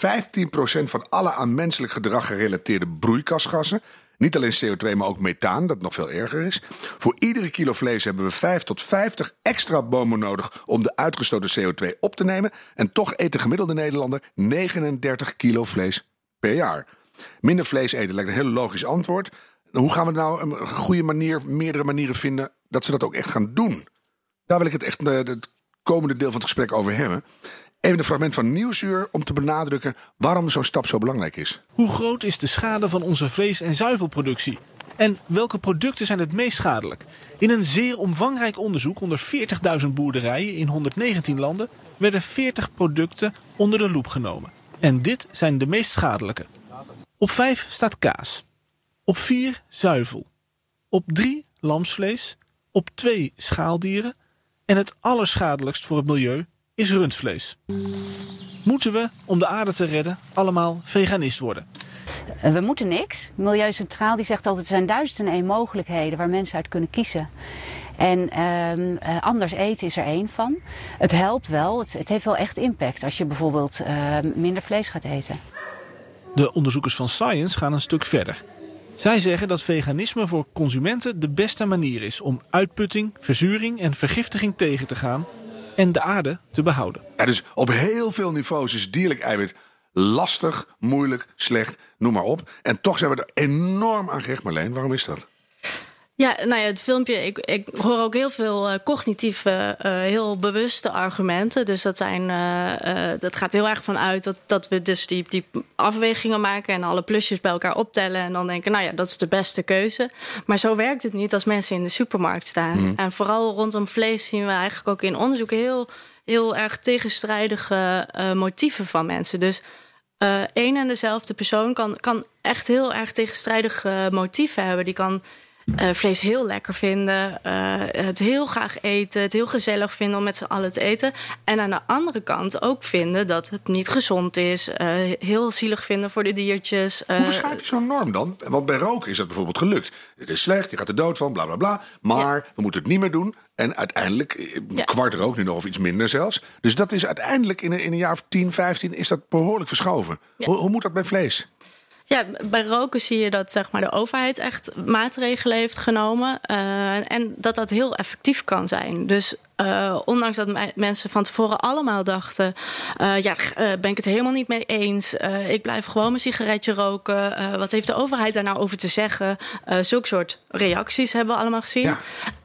van alle aan menselijk gedrag gerelateerde broeikasgassen. Niet alleen CO2, maar ook methaan, dat nog veel erger is. Voor iedere kilo vlees hebben we 5 tot 50 extra bomen nodig om de uitgestoten CO2 op te nemen. En toch eet de gemiddelde Nederlander 39 kilo vlees per jaar. Minder vlees eten lijkt een heel logisch antwoord. Hoe gaan we nou een goede manier, meerdere manieren vinden dat ze dat ook echt gaan doen? Daar wil ik het echt eh, het komende deel van het gesprek over hebben. Even een fragment van Nieuwsuur om te benadrukken waarom zo'n stap zo belangrijk is. Hoe groot is de schade van onze vlees- en zuivelproductie? En welke producten zijn het meest schadelijk? In een zeer omvangrijk onderzoek onder 40.000 boerderijen in 119 landen werden 40 producten onder de loep genomen. En dit zijn de meest schadelijke. Op 5 staat kaas. Op 4 zuivel. Op 3 lamsvlees. Op 2 schaaldieren. En het allerschadelijkst voor het milieu is rundvlees. Moeten we, om de aarde te redden, allemaal veganist worden? Eh, we moeten niks. Milieu Centraal die zegt altijd er zijn duizenden en mogelijkheden waar mensen uit kunnen kiezen. En ehm, eh, anders eten is er één van. Het helpt wel, het, het heeft wel echt impact als je bijvoorbeeld uh, minder vlees gaat eten. De onderzoekers van Science gaan een stuk verder. Zij zeggen dat veganisme voor consumenten de beste manier is om uitputting, verzuring en vergiftiging tegen te gaan en de aarde te behouden. Ja, dus op heel veel niveaus is dierlijk eiwit lastig, moeilijk, slecht, noem maar op. En toch zijn we er enorm aan gehecht, Marleen. Waarom is dat? Ja, nou ja, het filmpje, ik, ik hoor ook heel veel uh, cognitieve, uh, heel bewuste argumenten. Dus dat, zijn, uh, dat gaat heel erg vanuit dat, dat we dus die, die afwegingen maken en alle plusjes bij elkaar optellen. En dan denken, nou ja, dat is de beste keuze. Maar zo werkt het niet als mensen in de supermarkt staan. Mm. En vooral rondom vlees zien we eigenlijk ook in onderzoek heel, heel erg tegenstrijdige motieven van mensen. Dus één en dezelfde persoon kan, kan echt heel erg tegenstrijdige motieven hebben. Die kan uh, vlees heel lekker vinden, uh, het heel graag eten, het heel gezellig vinden om met z'n allen te eten. En aan de andere kant ook vinden dat het niet gezond is, uh, heel zielig vinden voor de diertjes. Hoe verschuif je zo'n norm dan? Want bij roken is dat bijvoorbeeld gelukt. Het is slecht, je gaat er dood van, bla bla bla. Maar ja. we moeten het niet meer doen. En uiteindelijk, ja. kwart rook nu nog of iets minder zelfs. Dus dat is uiteindelijk in een, in een jaar of 10, 15 is dat behoorlijk verschoven. Ja. Hoe, hoe moet dat bij vlees? Ja, bij roken zie je dat zeg maar, de overheid echt maatregelen heeft genomen. Uh, en dat dat heel effectief kan zijn. Dus uh, ondanks dat mensen van tevoren allemaal dachten: uh, ja, daar ben ik het helemaal niet mee eens. ik blijf gewoon mijn sigaretje roken. wat heeft de overheid daar nou over te zeggen? zulke soort reacties hebben we allemaal gezien.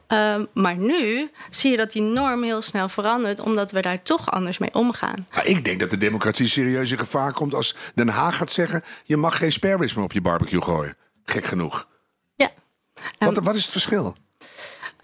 Uh, maar nu zie je dat die norm heel snel verandert, omdat we daar toch anders mee omgaan. Maar ik denk dat de democratie serieus in gevaar komt als Den Haag gaat zeggen: je mag geen sparebits meer op je barbecue gooien. Gek genoeg. Ja. Um, wat, wat, is het verschil?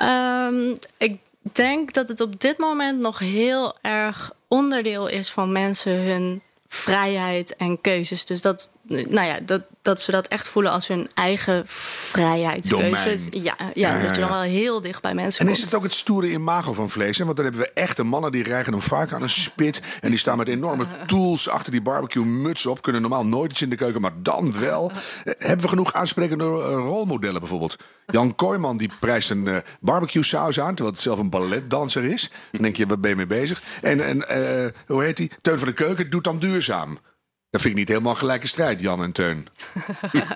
Um, ik denk dat het op dit moment nog heel erg onderdeel is van mensen hun vrijheid en keuzes. Dus dat, nou ja, dat, dat ze dat echt voelen als hun eigen vrijheidskeuze. Ja, ja, ja, dat je dan wel heel dicht bij mensen En komt. is het ook het stoere imago van vlees? Hè? Want dan hebben we echte mannen die rijgen een vaak aan een spit. En die staan met enorme tools achter die barbecue muts op. Kunnen normaal nooit iets in de keuken, maar dan wel. Hebben we genoeg aansprekende rolmodellen bijvoorbeeld? Jan Kooijman die prijst een uh, barbecue saus aan, terwijl het zelf een balletdanser is. Dan denk je, wat ben je mee bezig? En, en uh, hoe heet die? Teun van de Keuken doet dan duurzaam. Dat vind ik niet helemaal gelijke strijd, Jan en Teun.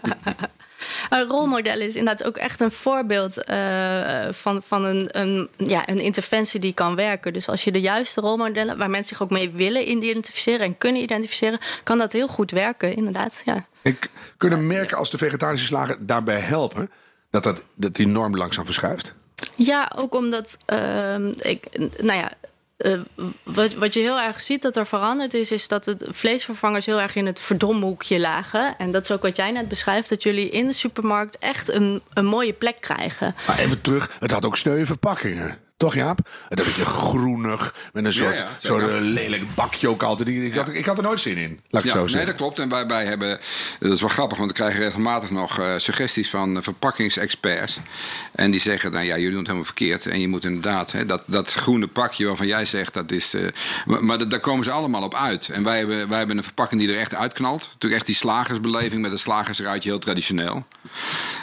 Een rolmodel is inderdaad ook echt een voorbeeld uh, van, van een, een, ja, een interventie die kan werken. Dus als je de juiste rolmodellen, waar mensen zich ook mee willen identificeren en kunnen identificeren, kan dat heel goed werken, inderdaad. Ja. Ik kunnen merken als de vegetarische slager daarbij helpen dat, dat, dat die norm langzaam verschuift? Ja, ook omdat uh, ik, nou ja, uh, wat, wat je heel erg ziet dat er veranderd is, is dat de vleesvervangers heel erg in het verdomhoekje lagen. En dat is ook wat jij net beschrijft, dat jullie in de supermarkt echt een, een mooie plek krijgen. Maar even terug, het had ook sneuwe verpakkingen. Toch, Jaap? En dan beetje groenig, met een soort, ja, soort uh, lelijk bakje ook altijd. Ik, had, ik had er nooit zin in, laat ik zo zeggen. Nee, dat klopt. En wij, wij hebben, dat is wel grappig, want we krijgen regelmatig nog uh, suggesties van verpakkingsexperts. En die zeggen, nou ja, jullie doen het helemaal verkeerd. En je moet inderdaad, hè, dat, dat groene pakje waarvan jij zegt, dat is... Uh, maar, maar daar komen ze allemaal op uit. En wij hebben, wij hebben een verpakking die er echt uitknalt. Natuurlijk echt die slagersbeleving met een slagersruitje, heel traditioneel.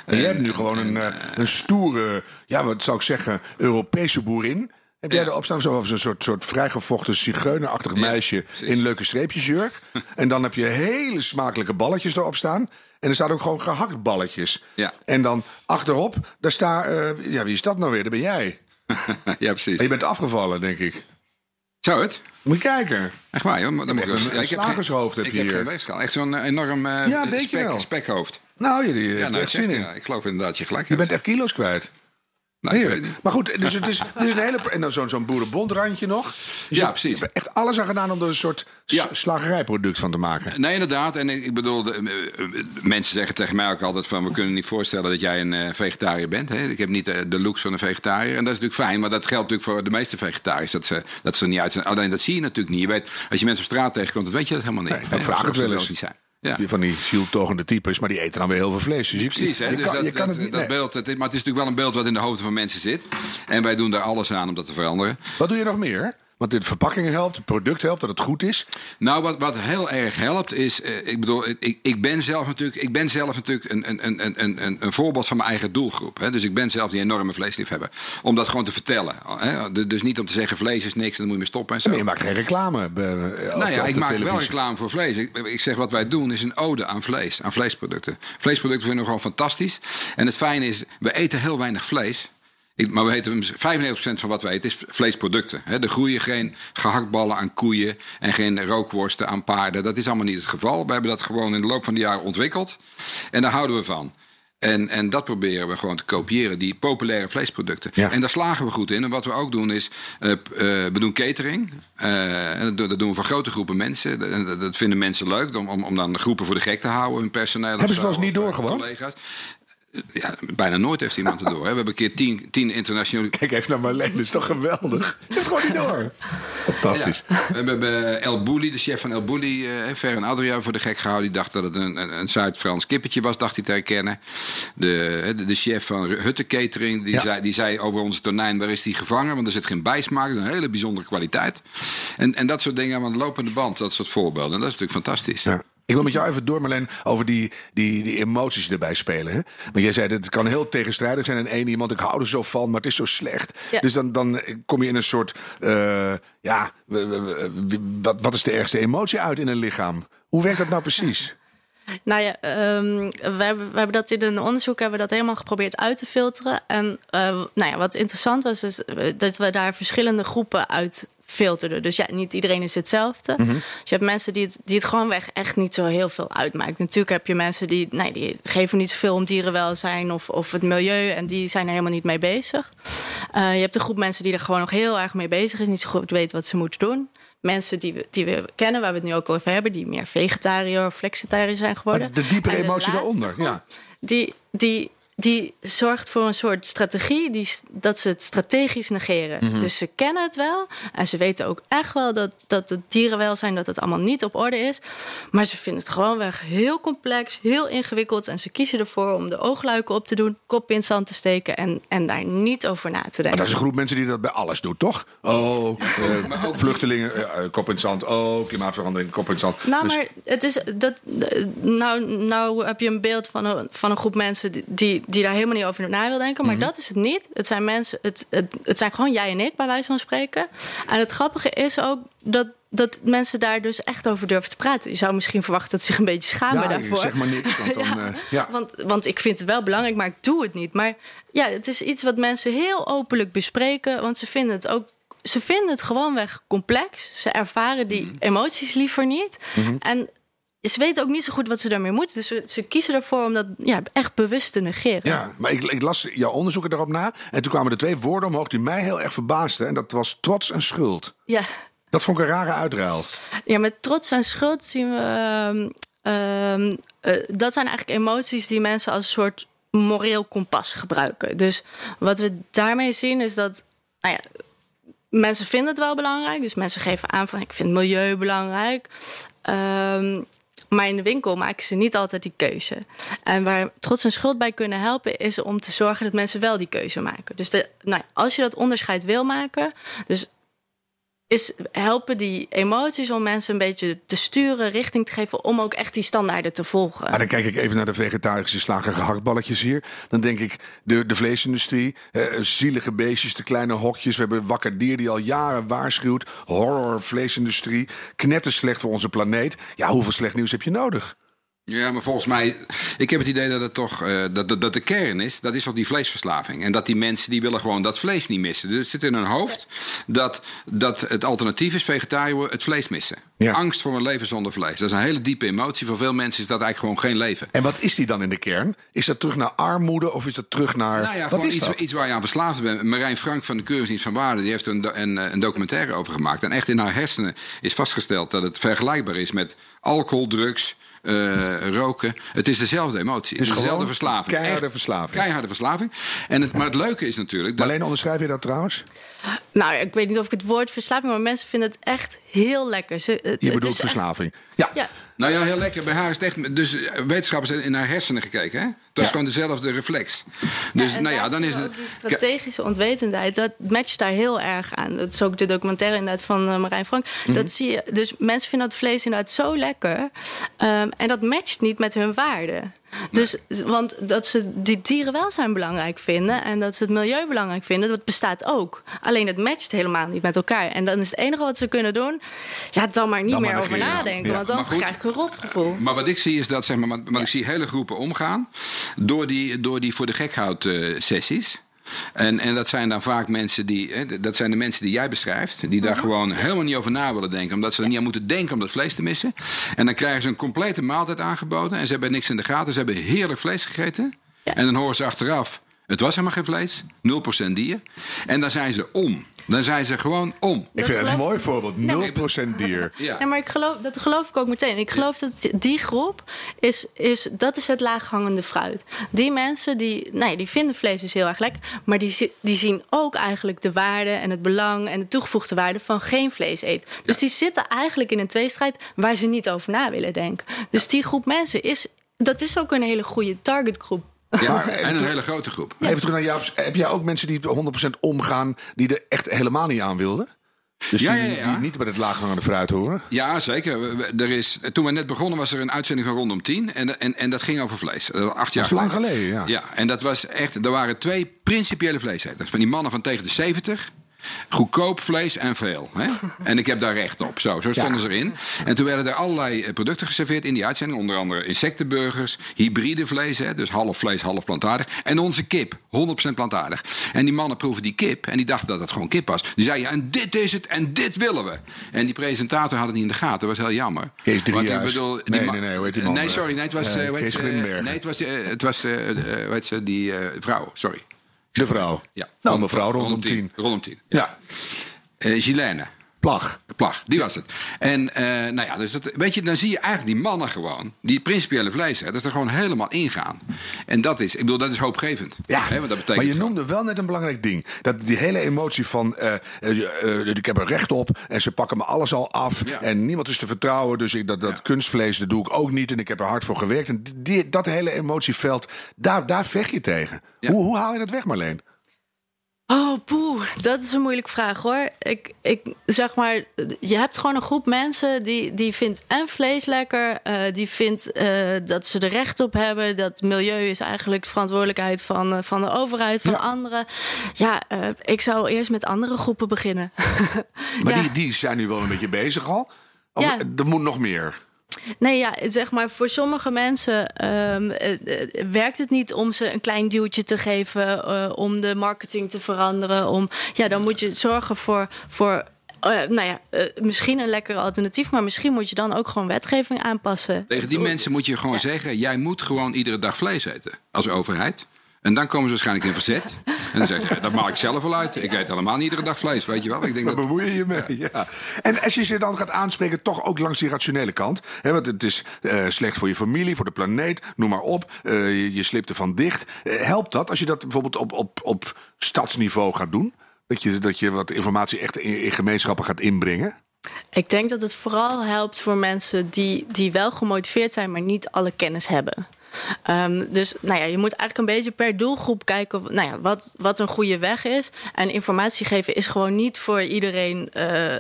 En je hebt nu gewoon een, een stoere, ja, wat zou ik zeggen, Europese boerin. Heb jij erop staan een soort, soort vrijgevochten zigeunerachtig meisje in leuke streepjesjurk? en dan heb je hele smakelijke balletjes erop staan. En er staan ook gewoon gehakt balletjes. Ja. En dan achterop, daar staat, uh, ja, wie is dat nou weer? Dat ben jij. ja, precies. En je bent afgevallen, denk ik. Zou het? Moet je kijken. Echt waar, joh. Dan moet ik een, een slagershoofd heb, je hier. Ik heb. Echt zo'n enorm uh, ja, spek, spekhoofd. Nou, jullie ja, nou, echt zin in. Ja, ik geloof inderdaad je gelijk Je bent echt kilo's kwijt. Nou. Maar goed, dus het is, het is een hele. En dan zo'n zo'n boerenbondrandje nog. Dus ja, precies. Je hebt echt alles aan gedaan om er een soort Ja. slagerijproduct van te maken. Nee, inderdaad. En ik, bedoel, de, eh, eh, mensen zeggen tegen mij ook altijd van... we kunnen niet voorstellen dat jij een eh, vegetariër bent. Hè? Ik heb niet de, de looks van een vegetariër. En dat is natuurlijk fijn, maar dat geldt natuurlijk voor de meeste vegetariërs. Dat ze, dat ze er niet uit zijn. Alleen dat zie je natuurlijk niet. Je weet, als je mensen op straat tegenkomt, dan weet je dat helemaal niet. Nee, dat vraag ik wel eens. niet zijn. Ja. Van die zieltogende types, maar die eten dan weer heel veel vlees. Dus je, Precies, hè? je dus kan, dat, je kan dat, het niet. dat nee. beeld, het, maar het is natuurlijk wel een beeld wat in de hoofden van mensen zit. En wij doen daar alles aan om dat te veranderen. Wat doe je nog meer? Want de verpakking helpt, het product helpt, dat het goed is. Nou, wat, wat heel erg helpt is, eh, ik bedoel, ik, ik ben zelf natuurlijk, ik ben zelf natuurlijk een, een, een, een, een, een voorbeeld van mijn eigen doelgroep. Hè? Dus ik ben zelf die enorme vleesliefhebber. Om dat gewoon te vertellen. Hè? Dus niet om te zeggen vlees is niks en dan moet je mee stoppen en zo. Maar je maakt geen reclame. op de- Nou ja, ik maak wel reclame voor vlees. Ik, ik zeg wat wij doen is een ode aan vlees, aan vleesproducten. Vleesproducten vinden we gewoon fantastisch. En het fijne is, we eten heel weinig vlees. Ik- Maar we eten 95% van wat we eten is vleesproducten. Er groeien geen gehaktballen aan koeien en geen rookworsten aan paarden. Dat is allemaal niet het geval. We hebben dat gewoon in de loop van de jaren ontwikkeld. En daar houden we van. En, en dat proberen we gewoon te kopiëren, die populaire vleesproducten. Ja. En daar slagen we goed in. En wat we ook doen is, eh, eh, we doen catering. Eh, en dat, doen- we voor grote groepen mensen. En dat, dat vinden mensen leuk, om, om, om dan groepen voor de gek te houden, hun personeel. Hebben ze het zo, wel eens niet of, door eh, gewoon? Collega's. Eh, Ja, bijna nooit heeft iemand het door. Hè. We hebben een keer tien, tien internationale Kijk even naar Marleen, dat is toch geweldig? Heeft gewoon niet door. Fantastisch. Ja. We hebben El Bouli, de chef van El Bouli, eh Fer en Adria voor de gek gehouden. Die dacht dat het een, een, een Zuid-Frans kippetje was, dacht hij te herkennen. De, de, de chef van Hutte Catering, die, Ja. zei, die zei over onze tonijn, waar is die gevangen? Want er zit geen bijsmaak, een hele bijzondere kwaliteit. En, en dat soort dingen aan de lopende band, dat soort voorbeelden. En dat is natuurlijk fantastisch. Ja. Ik wil met jou even door, Marleen, over die, die, die emoties die erbij spelen. Hè? Want jij zei, dat het kan heel tegenstrijdig zijn. En één iemand, ik hou er zo van, maar het is zo slecht. Ja. Dus dan, dan kom je in een soort, eh, ja, wat, wat is de ergste emotie uit in een lichaam? Hoe werkt dat nou precies? Nou ja, ehm, we, hebben, we hebben dat in een onderzoek hebben we dat helemaal geprobeerd uit te filteren. En eh, nou ja, wat interessant was, is eh, dat we daar verschillende groepen uit filterden. Dus ja, niet iedereen is hetzelfde. Dus je hebt mensen die het, die het gewoonweg echt niet zo heel veel uitmaakt. Natuurlijk heb je mensen die, nee, die geven niet zoveel om dierenwelzijn of, of het milieu. En die zijn er helemaal niet mee bezig. Eh, je hebt een groep mensen die er gewoon nog heel erg mee bezig is. Niet zo goed weten wat ze moeten doen. Mensen die we, die we kennen, waar we het nu ook over hebben, die meer vegetariër of flexitariër zijn geworden. Maar de diepere En emotie daaronder, groep, ja. Die, die, die zorgt voor een soort strategie die, dat ze het strategisch negeren. Mhm. Dus ze kennen het wel. En ze weten ook echt wel dat, dat het dierenwelzijn, dat het allemaal niet op orde is. Maar ze vinden het gewoonweg heel complex, heel ingewikkeld. En ze kiezen ervoor om de oogluiken op te doen, kop in het zand te steken en, en daar niet over na te denken. Maar dat is een groep mensen die dat bij alles doet, toch? Oh, eh, vluchtelingen, eh, eh, kop in het zand. Oh, klimaatverandering, kop in het zand. Nou, Dus- maar het is dat. Nou, nou heb je een beeld van een, van een groep mensen die- die, die daar helemaal niet over na wil denken. Mhm. Maar dat is het niet. Het zijn mensen. Het, het, het zijn gewoon jij en ik, bij wijze van spreken. En het grappige is ook dat. Dat mensen daar dus echt over durven te praten. Je zou misschien verwachten dat ze zich een beetje schamen Ja, daarvoor. zeg maar niks, want dan, eh, ja. want, want ik vind het wel belangrijk, maar ik doe het niet. Maar ja, het is iets wat mensen heel openlijk bespreken. Want ze vinden het ook. Ze vinden het gewoonweg complex. Ze ervaren die Mhm. emoties liever niet. En ze weten ook niet zo goed wat ze daarmee moeten. Dus ze, ze kiezen ervoor om dat ja, echt bewust te negeren. Ja, maar ik, ik las jouw onderzoeken erop na. En toen kwamen er twee woorden omhoog die mij heel erg verbaasden. En dat was trots en schuld. Ja, Dat vond ik een rare uitruil. ja met trots en schuld zien we. ehm, ehm, eh, dat zijn eigenlijk emoties die mensen als een soort moreel kompas gebruiken. Dus wat we daarmee zien is dat. Nou ja, mensen vinden het wel belangrijk. Dus mensen geven aan van ik vind milieu belangrijk. Ehm, maar in de winkel maken ze niet altijd die keuze. En waar trots en schuld bij kunnen helpen, is om te zorgen dat mensen wel die keuze maken. Dus de, nou, als je dat onderscheid wil maken, dus is helpen die emoties om mensen een beetje te sturen, richting te geven, om ook echt die standaarden te volgen. Maar dan kijk ik even naar de vegetarische slagen gehaktballetjes hier. Dan denk ik, de, de vleesindustrie, eh, zielige beestjes, de kleine hokjes. We hebben wakker dier die al jaren waarschuwt. Horror, vleesindustrie, knetterslecht voor onze planeet. Ja, hoeveel slecht nieuws heb je nodig? Ja, maar volgens mij, ik heb het idee dat het toch, eh, dat, dat, dat de kern is, dat is toch die vleesverslaving. En dat die mensen, die willen gewoon dat vlees niet missen. Dus het zit in hun hoofd dat, dat het alternatief is, vegetariër het vlees missen. Ja. Angst voor een leven zonder vlees. Dat is een hele diepe emotie. Voor veel mensen is dat eigenlijk gewoon geen leven. En wat is die dan in de kern? Is dat terug naar armoede of is dat terug naar. Nou ja, wat is iets, dat? iets waar je aan verslaafd bent. Marijn Frank van de Keuringsdienst van Waarde... die heeft een, een, eh, een documentaire over gemaakt. En echt in haar hersenen is vastgesteld dat het vergelijkbaar is met alcohol, drugs... eh, roken. Het is dezelfde emotie. Het is dezelfde verslaving. keiharde Echt verslaving. Keiharde verslaving. En het, maar het leuke is natuurlijk... Dat, Alleen onderschrijf je dat trouwens? Nou, ik weet niet of ik het woord verslaving, maar mensen vinden het echt heel lekker. Ze, het, Je bedoelt echt- verslaving. Ja. Ja, Nou ja, heel lekker. Bij haar is het echt... Dus eh, wetenschappers hebben in haar hersenen gekeken. Hè? Dat is gewoon dezelfde reflex. Dus en nou ja, dan is het... ook die strategische onwetendheid, dat matcht daar heel erg aan. Dat is ook de documentaire inderdaad van eh, Marijn Frank. Mhm. Dat zie je. Dus mensen vinden dat vlees inderdaad zo lekker. Ehm, en dat matcht niet met hun waarden. Dus, want dat ze die dierenwelzijn belangrijk vinden en dat ze het milieu belangrijk vinden, dat bestaat ook. Alleen het matcht helemaal niet met elkaar. En dan is het enige wat ze kunnen doen, ja, dan maar niet Dan meer maar over nadenken. Ja, want dan goed. krijg ik een rotgevoel. Maar wat ik zie is dat, zeg maar, want ik zie hele groepen omgaan door die, door die voor de gekhoud eh, sessies. En, en dat zijn dan vaak mensen die, hè, dat zijn de mensen die jij beschrijft, die daar gewoon helemaal niet over na willen denken, omdat ze er niet aan moeten denken om dat vlees te missen. En dan krijgen ze een complete maaltijd aangeboden en ze hebben niks in de gaten, ze hebben heerlijk vlees gegeten. En dan horen ze achteraf, het was helemaal geen vlees, 0% dier. En dan zijn ze om. Dan zijn ze gewoon om. Ik vind het een mooi voorbeeld. 0% dier. Ja. Ja, maar ik geloof, dat geloof ik ook meteen. Ik geloof dat die groep is, is, dat is het laaghangende fruit. Die mensen die, nee, die vinden vlees dus heel erg lekker, maar die, die zien ook eigenlijk de waarde en het belang en de toegevoegde waarde van geen vlees eten. Dus die zitten eigenlijk in een tweestrijd waar ze niet over na willen denken. Dus die groep mensen is, dat is ook een hele goede targetgroep. Ja, en een hele grote groep. Even terug naar jou. Heb jij ook mensen die 100% omgaan, die er echt helemaal niet aan wilden? Dus Ja, die, ja, ja. die niet bij het laaghangende fruit horen? Ja, zeker. Er is, toen we net begonnen was er een uitzending van Rondom 10. En, en, en dat ging over vlees. Dat was acht jaar Dat is lang geleden, ja. Ja, en dat was echt... Er waren twee principiële vleeseters. Van die mannen van tegen de 70. Goedkoop vlees en veel. Hè? En ik heb daar recht op. Zo, zo stonden Ja. ze erin. En toen werden er allerlei eh, producten geserveerd in die uitzending. Onder andere insectenburgers, hybride vlees. Hè? Dus half vlees, half plantaardig. En onze kip, 100% plantaardig. En die mannen proeven die kip. En die dachten dat het gewoon kip was. Die zeiden, ja, en dit is het en dit willen we. En die presentator had het niet in de gaten. Dat was heel jammer. Kees Driehuis. Want ik bedoel, die Nee, nee, nee, hoe heet die man? Nee, sorry. Nee, het was, Eh, eh, Kees. Nee, het was, eh, het was hoe heet ze, die eh, vrouw. Sorry. De vrouw. Ja. Nou, mevrouw rondom 10. Rondom 10. Ja, Eh Gilene. Plag. Plag, die was het. En eh, nou ja, dus dat, weet je, dan zie je eigenlijk die mannen gewoon, die principiële vleesrechters, er gewoon helemaal ingaan. En dat is, ik bedoel, dat is hoopgevend. Ja, Hè, want dat betekent maar je noemde wel net een belangrijk ding. Dat die hele emotie van, eh, eh, ik heb er recht op en ze pakken me alles al af. Ja. En niemand is te vertrouwen, dus ik, dat, dat Ja. kunstvlees dat doe ik ook niet. En ik heb er hard voor gewerkt. En die, dat hele emotieveld, daar, daar vecht je tegen. Ja. Hoe, hoe haal je dat weg, Marleen? Oh, poeh, dat is een moeilijke vraag hoor. Ik, ik zeg maar, je hebt gewoon een groep mensen die, die vindt en vlees lekker, eh, die vindt eh, dat ze er recht op hebben. Dat milieu is eigenlijk de verantwoordelijkheid van, eh, van de overheid, van Ja. anderen. Ja, ik zou eerst met andere groepen beginnen. Maar Ja. die, die zijn nu wel een beetje bezig al. Of Ja. er moet nog meer. Nee, ja, zeg maar, voor sommige mensen ehm, eh, eh, werkt het niet om ze een klein duwtje te geven, eh, om de marketing te veranderen. Om, ja, dan moet je zorgen voor, voor uh, nou ja, uh, misschien een lekker alternatief, maar misschien moet je dan ook gewoon wetgeving aanpassen. Tegen die mensen moet je gewoon ja. zeggen: jij moet gewoon iedere dag vlees eten als overheid. En dan komen ze waarschijnlijk in verzet. En dan zeggen ze, dat maak ik zelf wel uit. Ik eet helemaal niet iedere dag vlees, weet je wel. Ik denk Waar dat... bemoei je je mee? Ja. En als je ze dan gaat aanspreken, toch ook langs die rationele kant. Hè, want het is uh, slecht voor je familie, voor de planeet, noem maar op. Uh, je, je slipt ervan dicht. Uh, helpt dat als je dat bijvoorbeeld op, op, op stadsniveau gaat doen? Dat je, dat je wat informatie echt in, in gemeenschappen gaat inbrengen? Ik denk dat het vooral helpt voor mensen die, die wel gemotiveerd zijn, maar niet alle kennis hebben. Um, dus nou ja, je moet eigenlijk een beetje per doelgroep kijken nou ja, wat, wat een goede weg is. En informatie geven is gewoon niet voor iedereen uh,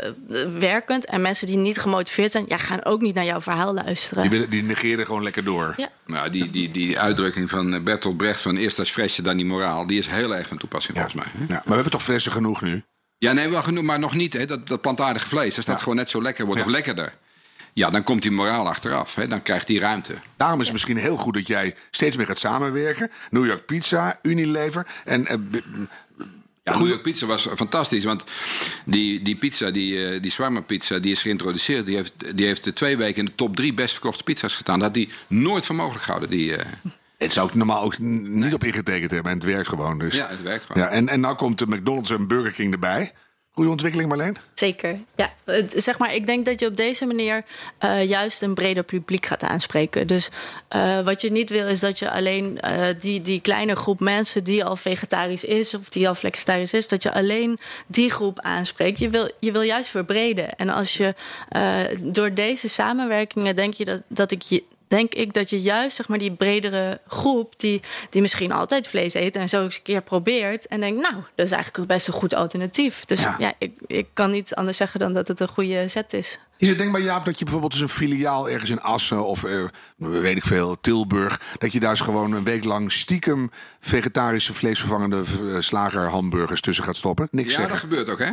werkend. En mensen die niet gemotiveerd zijn, ja, gaan ook niet naar jouw verhaal luisteren. Die, willen, die negeren gewoon lekker door. Ja. Nou, die, die, die uitdrukking van Bertolt Brecht van eerst als fresje, dan die moraal, die is heel erg van toepassing ja. volgens mij. Hè? Ja, maar we hebben toch fressen genoeg nu? Ja, nee, wel genoeg, maar nog niet. Hè. Dat, dat plantaardige vlees, als dat ja. gewoon net zo lekker wordt of lekkerder. Ja, dan komt die moraal achteraf. Hè? Dan krijgt die ruimte. Daarom is het misschien heel goed dat jij steeds meer gaat samenwerken. New York Pizza, Unilever. En, uh, ja, New York Pizza was fantastisch. Want die, die pizza, die, uh, die pizza, die is geïntroduceerd. Die heeft, die heeft twee weken in de top drie best verkochte pizza's gestaan. Dat had die nooit voor mogelijk gehouden. Die, uh... Het zou ik normaal ook niet nee. op ingetekend hebben. En het werkt gewoon. Dus. Ja, het werkt gewoon. Ja, en, en nou komt de McDonald's en Burger King erbij. Goede ontwikkeling, Marleen? Zeker. Ja, zeg maar, ik denk dat je op deze manier uh, juist een breder publiek gaat aanspreken. Dus uh, wat je niet wil, is dat je alleen uh, die, die kleine groep mensen die al vegetarisch is of die al flexitarisch is, dat je alleen die groep aanspreekt. Je wil, je wil juist verbreden. En als je door deze samenwerkingen denk je dat, dat ik je denk ik dat je juist zeg maar, die bredere groep, die, die misschien altijd vlees eet en zo eens een keer probeert. En denkt, nou, dat is eigenlijk best een goed alternatief. Dus ja, ja ik, ik kan niet anders zeggen dan dat het een goede zet is. Is het denkbaar, Jaap, dat je bijvoorbeeld eens een filiaal ergens in Assen of uh, weet ik veel, Tilburg, dat je daar eens gewoon een week lang stiekem vegetarische vleesvervangende uh, slager hamburgers tussen gaat stoppen? Niks ja, zeggen. dat gebeurt ook, hè?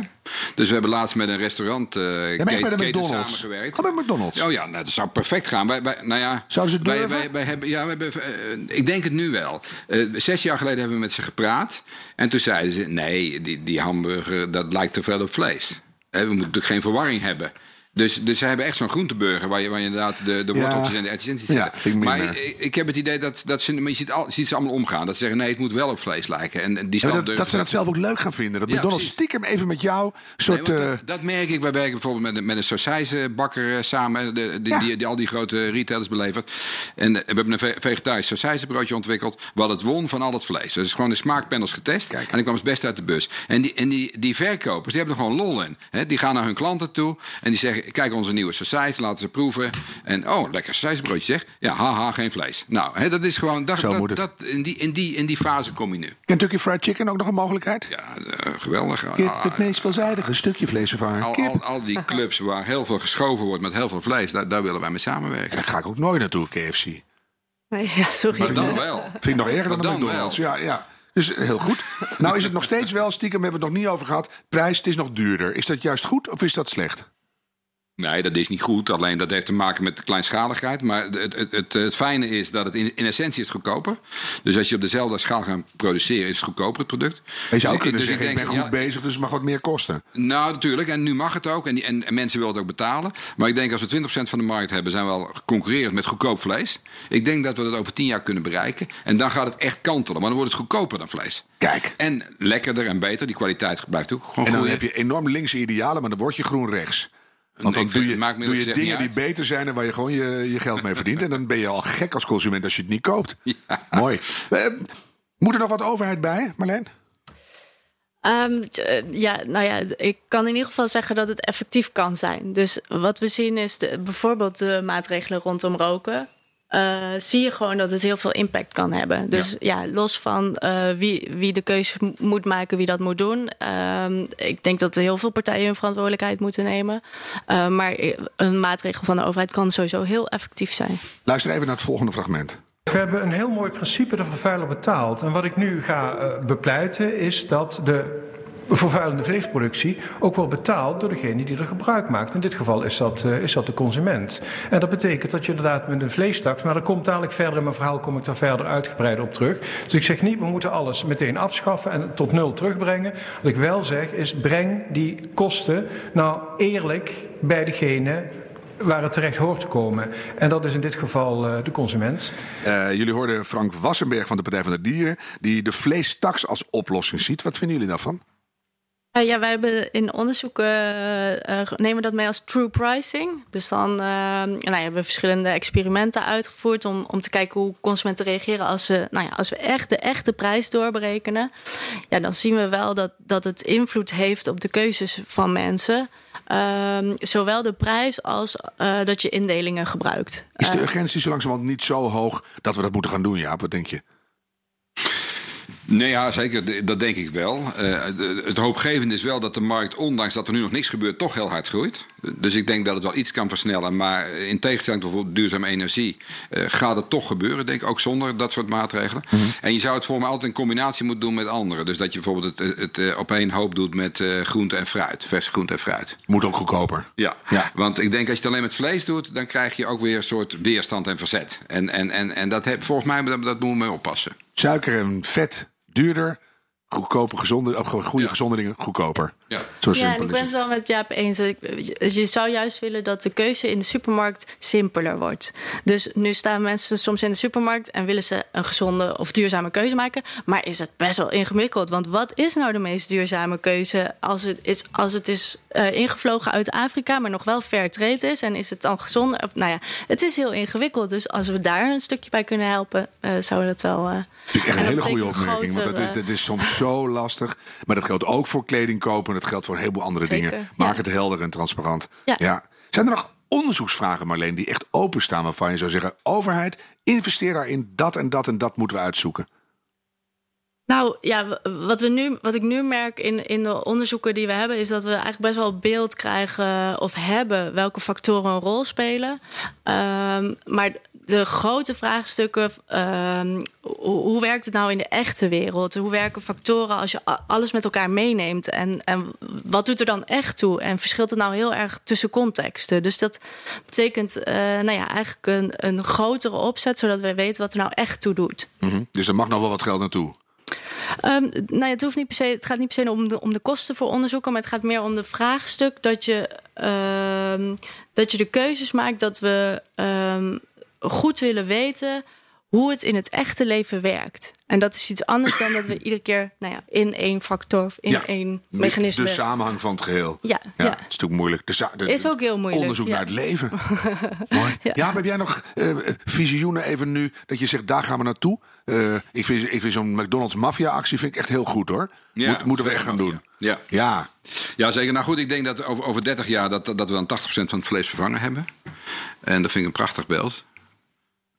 Dus we hebben laatst met een restaurant uh, ja, bij de McDonald's. samengewerkt. Ga bij McDonald's. Oh ja, nou, dat zou perfect gaan. Wij, wij, nou ja, Zouden ze durven? Wij, hebben, ja, hebben, uh, ik denk het nu wel. Uh, zes jaar geleden hebben we met ze gepraat. En toen zeiden ze, nee, die, die hamburger, dat lijkt te veel op vlees. We moeten natuurlijk geen verwarring hebben. Dus, dus ze hebben echt zo'n groenteburger waar je, waar je inderdaad de, de worteltjes ja. en de erwtjes in ja, zitten. maar ik, ik, heb het idee dat, dat ze, je ziet, al, je ziet ze allemaal omgaan. Dat ze zeggen, nee, het moet wel op vlees lijken. En die ja, dat, dat ze dat zelf ook leuk gaan vinden. Dat McDonald's stiekem even met jou soort... Nee, dat, dat, merk ik. Wij werken bijvoorbeeld met, met een sausijzenbakker samen, de, die, die, die, al die grote retailers belevert. En we hebben een vegetarisch sausijzenbroodje ontwikkeld, wat het won van al het vlees. Dus gewoon de smaakpanels getest. Kijk. En ik kwam het best uit de bus. En die, en die, die verkopers, die hebben er gewoon lol in. He, die gaan naar hun klanten toe en die zeggen, kijk onze nieuwe sausijs, laten ze proeven. En oh, lekker sausijsbroodje zeg. Ja, haha, geen vlees. Nou, hè, dat is gewoon... Dat, Zo dat, moet het. dat, in, die, in, die, in die fase kom je nu. Kentucky Fried Chicken ook nog een mogelijkheid? Ja, uh, geweldig. Kip, het meest veelzijdige stukje vleesvervanger. Al, al, al, die clubs waar heel veel geschoven wordt met heel veel vlees, daar, daar willen wij mee samenwerken. En daar ga ik ook nooit naartoe, KFC. Nee, ja, sorry. Maar dan wel. Vind ik nog erger dan, dan McDonald's. Ja, ja. Dus heel goed. nou is het nog steeds wel, stiekem hebben we het nog niet over gehad. Prijs, het is nog duurder. Is dat juist goed of is dat slecht? Nee, dat is niet goed. Alleen dat heeft te maken met de kleinschaligheid. Maar het, het, het, het fijne is dat het in, in essentie is goedkoper. Dus als je op dezelfde schaal gaat produceren, is het goedkoper het product. Je zou dus, kunnen dus zeggen, ik, denk, ik ben goed ja, bezig, dus het mag wat meer kosten. Nou, natuurlijk. En nu mag het ook. En, die, en, en, mensen willen het ook betalen. Maar ik denk als we 20% van de markt hebben, zijn we al concurrerend met goedkoop vlees. Ik denk dat we dat over 10 jaar kunnen bereiken. En dan gaat het echt kantelen. Maar dan wordt het goedkoper dan vlees. Kijk. En lekkerder en beter. Die kwaliteit blijft ook gewoon En dan heb je enorm linkse idealen, maar dan word je groen rechts. Want dan doe je, doe je dingen die beter zijn en waar je gewoon je, je geld mee verdient. En dan ben je al gek als consument als je het niet koopt. Ja. Mooi. Uh, moet er nog wat overheid bij, Marleen? Um, ja, nou ja, ik kan in ieder geval zeggen dat het effectief kan zijn. Dus wat we zien is de, bijvoorbeeld de maatregelen rondom roken. Uh, zie je gewoon dat het heel veel impact kan hebben. Dus ja, ja los van uh, wie, wie de keuze moet maken, wie dat moet doen. Uh, ik denk dat er heel veel partijen hun verantwoordelijkheid moeten nemen. Uh, maar een maatregel van de overheid kan sowieso heel effectief zijn. Luister even naar het volgende fragment. We hebben een heel mooi principe de vervuiler betaalt. En wat ik nu ga uh, bepleiten is dat de vervuilende vleesproductie ook wel betaald door degene die er gebruik maakt. In dit geval is dat, uh, is dat de consument. En dat betekent dat je inderdaad met een vleestaks, maar daar komt dadelijk verder in mijn verhaal kom ik daar verder uitgebreid op terug. Dus ik zeg niet, we moeten alles meteen afschaffen en tot nul terugbrengen. Wat ik wel zeg is, breng die kosten nou eerlijk bij degene waar het terecht hoort te komen. En dat is in dit geval uh, de consument. Uh, jullie hoorden Frank Wassenberg van de Partij van de Dieren... die de vleestaks als oplossing ziet. Wat vinden jullie daarvan? Uh, ja, wij hebben in onderzoeken nemen dat mee als true pricing. Dus dan nou, hebben we verschillende experimenten uitgevoerd om, om te kijken hoe consumenten reageren als, ze, nou ja, als we echt de echte prijs doorberekenen. Ja, dan zien we wel dat, dat het invloed heeft op de keuzes van mensen. Um, zowel de prijs als uh, dat je indelingen gebruikt. Is de urgentie zo langzamerhand niet zo hoog dat we dat moeten gaan doen, Jaap? Wat denk je? Nee, ja, zeker. Dat denk ik wel. Uh, het hoopgevende is wel dat de markt, ondanks dat er nu nog niks gebeurt, toch heel hard groeit. Dus ik denk dat het wel iets kan versnellen. Maar in tegenstelling tot bijvoorbeeld duurzame energie, uh, gaat het toch gebeuren, denk ik, ook zonder dat soort maatregelen. Mm -hmm. En je zou het voor mij altijd in combinatie moeten doen met andere. Dus dat je bijvoorbeeld het, het, het op één hoop doet met groente en fruit, verse groente en fruit. Moet ook goedkoper. Ja. ja, want ik denk als je het alleen met vlees doet, dan krijg je ook weer een soort weerstand en verzet. En, en, en, en dat heb, volgens mij dat, dat moeten we mee oppassen. Suiker en vet duurder, goedkoper, gezonde, of goede ja. gezonde dingen goedkoper. Ja, Zo ja en ik ben het wel met Jaap eens. Je zou juist willen dat de keuze in de supermarkt simpeler wordt. Dus nu staan mensen soms in de supermarkt en willen ze een gezonde of duurzame keuze maken. Maar is het best wel ingewikkeld? Want wat is nou de meest duurzame keuze als het is, als het is uh, ingevlogen uit Afrika, maar nog wel fair trade is? En is het dan gezond? Of, nou ja, het is heel ingewikkeld. Dus als we daar een stukje bij kunnen helpen, uh, zou dat wel. Uh, Vind ik echt een hele goede opmerking. Want dat is, dat is soms zo lastig. Maar dat geldt ook voor kleding kopen. Dat geldt voor een heleboel andere Zeker, dingen. Maak ja. het helder en transparant. Ja. ja. Zijn er nog onderzoeksvragen, Marleen, die echt openstaan waarvan je zou zeggen: overheid, investeer daarin. Dat en dat en dat moeten we uitzoeken. Nou ja, wat, we nu, wat ik nu merk in, in de onderzoeken die we hebben, is dat we eigenlijk best wel beeld krijgen of hebben welke factoren een rol spelen. Um, maar de grote vraagstukken, um, hoe, hoe, werkt het nou in de echte wereld? Hoe werken factoren als je alles met elkaar meeneemt? En, en wat doet er dan echt toe? En verschilt het nou heel erg tussen contexten? Dus dat betekent uh, nou ja, eigenlijk een, een grotere opzet, zodat we weten wat er nou echt toe doet. Mm -hmm. Dus er mag nog wel wat geld naartoe. Um, nou ja, het, hoeft niet per se, het gaat niet per se om de, om de kosten voor onderzoeken, maar het gaat meer om de vraagstuk dat je, um, dat je de keuzes maakt dat we um, goed willen weten hoe het in het echte leven werkt. En dat is iets anders dan dat we iedere keer nou ja, in één factor of in ja, één mechanisme. De samenhang van het geheel. Ja, ja, ja. Het is natuurlijk moeilijk. De, de, is ook heel moeilijk. Onderzoek ja. naar het leven. Mooi. Ja. ja, maar heb jij nog uh, visioenen even nu dat je zegt daar gaan we naartoe? Uh, ik vind, ik vind zo'n McDonald's maffia-actie vind ik echt heel goed hoor. Ja, Moet, moeten we echt gaan doen. Ja. ja. Ja, zeker. Nou goed, ik denk dat over, over 30 jaar dat, dat we dan 80% van het vlees vervangen hebben. En dat vind ik een prachtig beeld.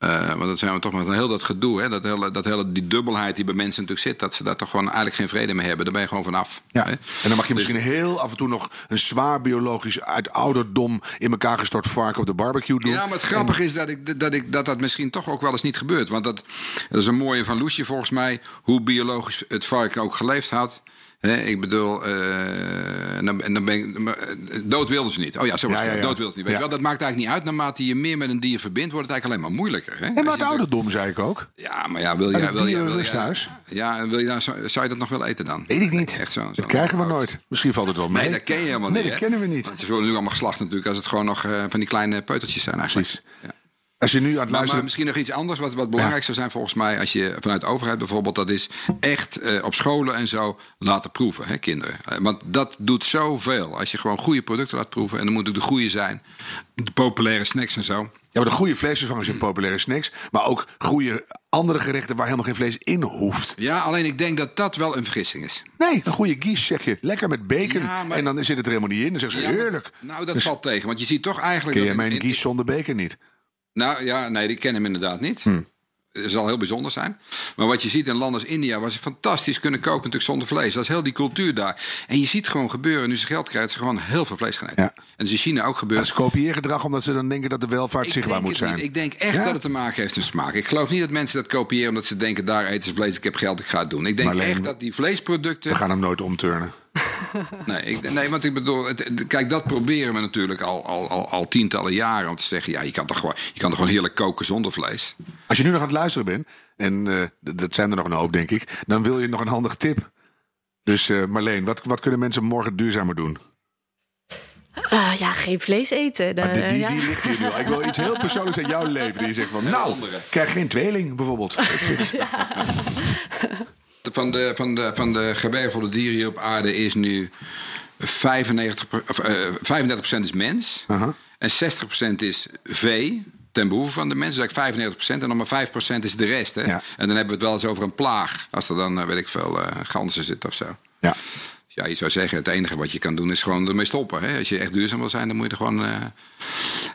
Uh, want dat zijn we toch met heel dat gedoe, hè? Dat hele, dat hele, die dubbelheid die bij mensen natuurlijk zit, dat ze daar toch gewoon eigenlijk geen vrede mee hebben. Daar ben je gewoon vanaf. Ja. Hè? En dan mag je misschien dus, heel af en toe nog een zwaar biologisch uit ouderdom in elkaar gestort varken op de barbecue doen. Ja, maar het grappige en... is dat, ik, dat, ik, dat dat misschien toch ook wel eens niet gebeurt. Want dat, dat is een mooie van Loesje volgens mij, hoe biologisch het varken ook geleefd had. He, ik bedoel, uh, en dan, en dan ben ik, dood wilden ze niet. Oh ja, zo was het. Ja, ja. Dood wilden ze niet. Weet je wel, dat maakt eigenlijk niet uit. Naarmate je meer met een dier verbindt, wordt het eigenlijk alleen maar moeilijker. Hè? En maar het ouderdom, zei ik ook. Ja, maar ja, wil je... Wil je, wil je thuis. Ja, wil je nou, zou, zou je dat nog wel eten dan? Weet ik niet. Echt zo, zo dat krijgen we nooit. Misschien valt het wel mee. Nee, dat ken je helemaal nee, niet. Nee, dat kennen we niet. Want ze worden nu allemaal geslacht natuurlijk als het gewoon nog uh, van die kleine peutertjes zijn eigenlijk. Precies. Ja. Als je nu aan het maar, luisteren... maar misschien nog iets anders wat, wat belangrijk ja. zou zijn volgens mij... als je vanuit de overheid bijvoorbeeld... dat is echt uh, op scholen en zo laten proeven, hè, kinderen. Uh, want dat doet zoveel. Als je gewoon goede producten laat proeven... en dan moet het de goede zijn. De populaire snacks en zo. Ja, maar de goede vleesvervangers zijn populaire snacks. Maar ook goede andere gerechten waar helemaal geen vlees in hoeft. Ja, alleen ik denk dat dat wel een vergissing is. Nee, een goede kies zeg je. Lekker met bacon. Ja, maar... En dan zit het er helemaal niet in. Dan zeggen ze ja, heerlijk. Nou, dat dus... valt tegen. Want je ziet toch eigenlijk... Ken je mijn kies zonder bacon niet? Nou ja, nee, ik ken hem inderdaad niet. Hm. Het zal heel bijzonder zijn. Maar wat je ziet in landen als India, waar ze fantastisch kunnen koken natuurlijk zonder vlees. Dat is heel die cultuur daar. En je ziet gewoon gebeuren, nu ze geld krijgen, ze gewoon heel veel vlees gaan eten. Ja. En dat is in China ook gebeurd. Dat is kopieergedrag omdat ze dan denken dat de welvaart ik zichtbaar moet zijn. Niet. Ik denk echt ja? dat het te maken heeft met smaak. Ik geloof niet dat mensen dat kopiëren omdat ze denken, daar eten ze vlees, ik heb geld, ik ga het doen. Ik denk echt dat die vleesproducten... We gaan hem nooit omturnen. Nee, ik, nee want ik bedoel, het- kijk, dat proberen we natuurlijk al, al, al, al tientallen jaren. Om te zeggen, ja, je kan toch gewoon, je kan toch gewoon heerlijk koken zonder vlees. Als je nu nog aan het luisteren bent, en eh, dat zijn er nog een hoop, denk ik, dan wil je nog een handige tip. Dus eh, Marleen, wat, wat kunnen mensen morgen duurzamer doen? Ah, ja, geen vlees eten. De- Maar die, die, ja. die ligt hier nu. al. Ik wil iets heel persoonlijks uit jouw leven. Die je zegt van, nou, krijg geen tweeling bijvoorbeeld. Van de, van de, van de gewervelde dieren hier op aarde is nu 95, per- of, eh, 35% is mens. En 60% is vee. Ten behoeve van de mensen, dus eigenlijk 95%. En nog maar 5% is de rest. Hè? Ja. En dan hebben we het wel eens over een plaag. Als er dan, eh, weet ik veel, eh, ganzen zitten of zo. Ja. Ja, je zou zeggen, het enige wat je kan doen is gewoon ermee stoppen. Hè? Als je echt duurzaam wil zijn, dan moet je er gewoon... eh,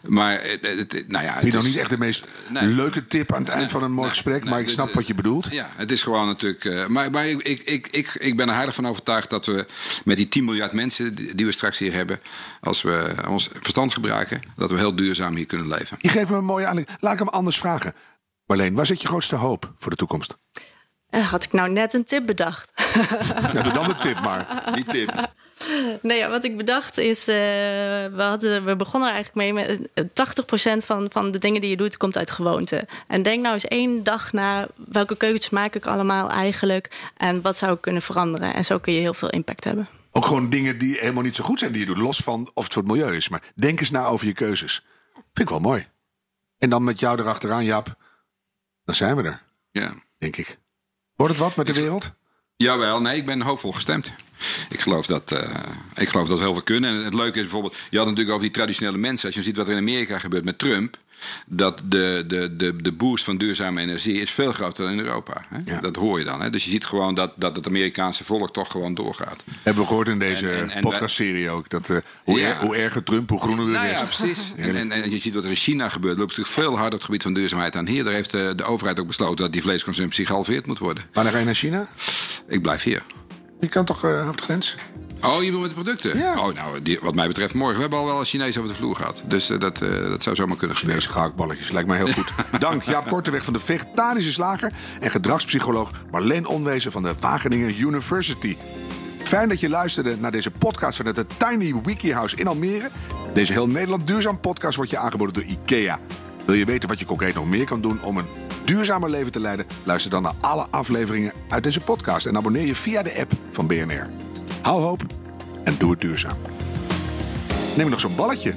Maar, het, nou ja... Het nog is- niet echt de meest Nee. leuke tip aan het eind van een mooi Nee, gesprek, maar ik dit- snap wat je bedoelt. Ja, het is gewoon natuurlijk... eh, maar maar ik, ik, ik, ik, ik ben er heilig van overtuigd dat we met die 10 miljard mensen die die we straks hier hebben... als we ons verstand gebruiken, dat we heel duurzaam hier kunnen leven. Je geeft me een mooie aanleiding. Laat ik hem anders vragen. Marleen, waar zit je grootste hoop voor de toekomst? Eh, Had ik nou net een tip bedacht? Nou, doe dan de tip maar. Die tip. Nee, ja, wat ik bedacht is, eh, we, hadden, we begonnen er eigenlijk mee met eh, 80% van, van de dingen die je doet komt uit gewoonte. En denk nou eens één dag na welke keuzes maak ik allemaal eigenlijk en wat zou ik kunnen veranderen. En zo kun je heel veel impact hebben. Ook gewoon dingen die helemaal niet zo goed zijn die je doet. Los van of het voor het milieu is. Maar denk eens na over je keuzes. Vind ik wel mooi. En dan met jou erachteraan, Jaap. Dan zijn we er, Ja. denk ik. Wordt het wat met de wereld? Jawel, nee, ik ben hoopvol gestemd. Ik geloof, dat, eh, ik geloof dat we heel veel kunnen. En het leuke is bijvoorbeeld, je had het natuurlijk over die traditionele mensen. Als je ziet wat er in Amerika gebeurt met Trump. Dat de, de, de, de boost van duurzame energie is veel groter dan in Europa. Hè? Ja. Dat hoor je dan. Hè? Dus je ziet gewoon dat, dat het Amerikaanse volk toch gewoon doorgaat. Hebben we gehoord in deze En- en- en podcastserie ook. Dat, eh, hoe, Ja. er- hoe erger Trump, hoe groener de Nou rest. ja, precies. En, en, je ziet wat er in China gebeurt. loopt natuurlijk veel harder op het gebied van duurzaamheid aan hier. Daar heeft de, de overheid ook besloten dat die vleesconsumptie gehalveerd moet worden. Wanneer ga je naar China? Ik blijf hier. Je kan toch eh over de grens? Oh, je bedoelt met de producten? Ja. Oh, nou, die, wat mij betreft morgen. We hebben al wel een Chinees over de vloer gehad. Dus eh, dat, eh, dat zou zomaar kunnen gebeuren. Deze gehaktballetjes, lijkt mij heel goed. Dank Jaap Korteweg van de Vegetarische Slager... en gedragspsycholoog Marleen Onwezen van de Wageningen University. Fijn dat je luisterde naar deze podcast vanuit het Tiny Wiki House in Almere. Deze heel Nederland duurzaam podcast wordt je aangeboden door IKEA. Wil je weten wat je concreet nog meer kan doen om een duurzamer leven te leiden? Luister dan naar alle afleveringen uit deze podcast en abonneer je via de app van BNR. Hou hoop en doe het duurzaam. Neem nog zo'n balletje.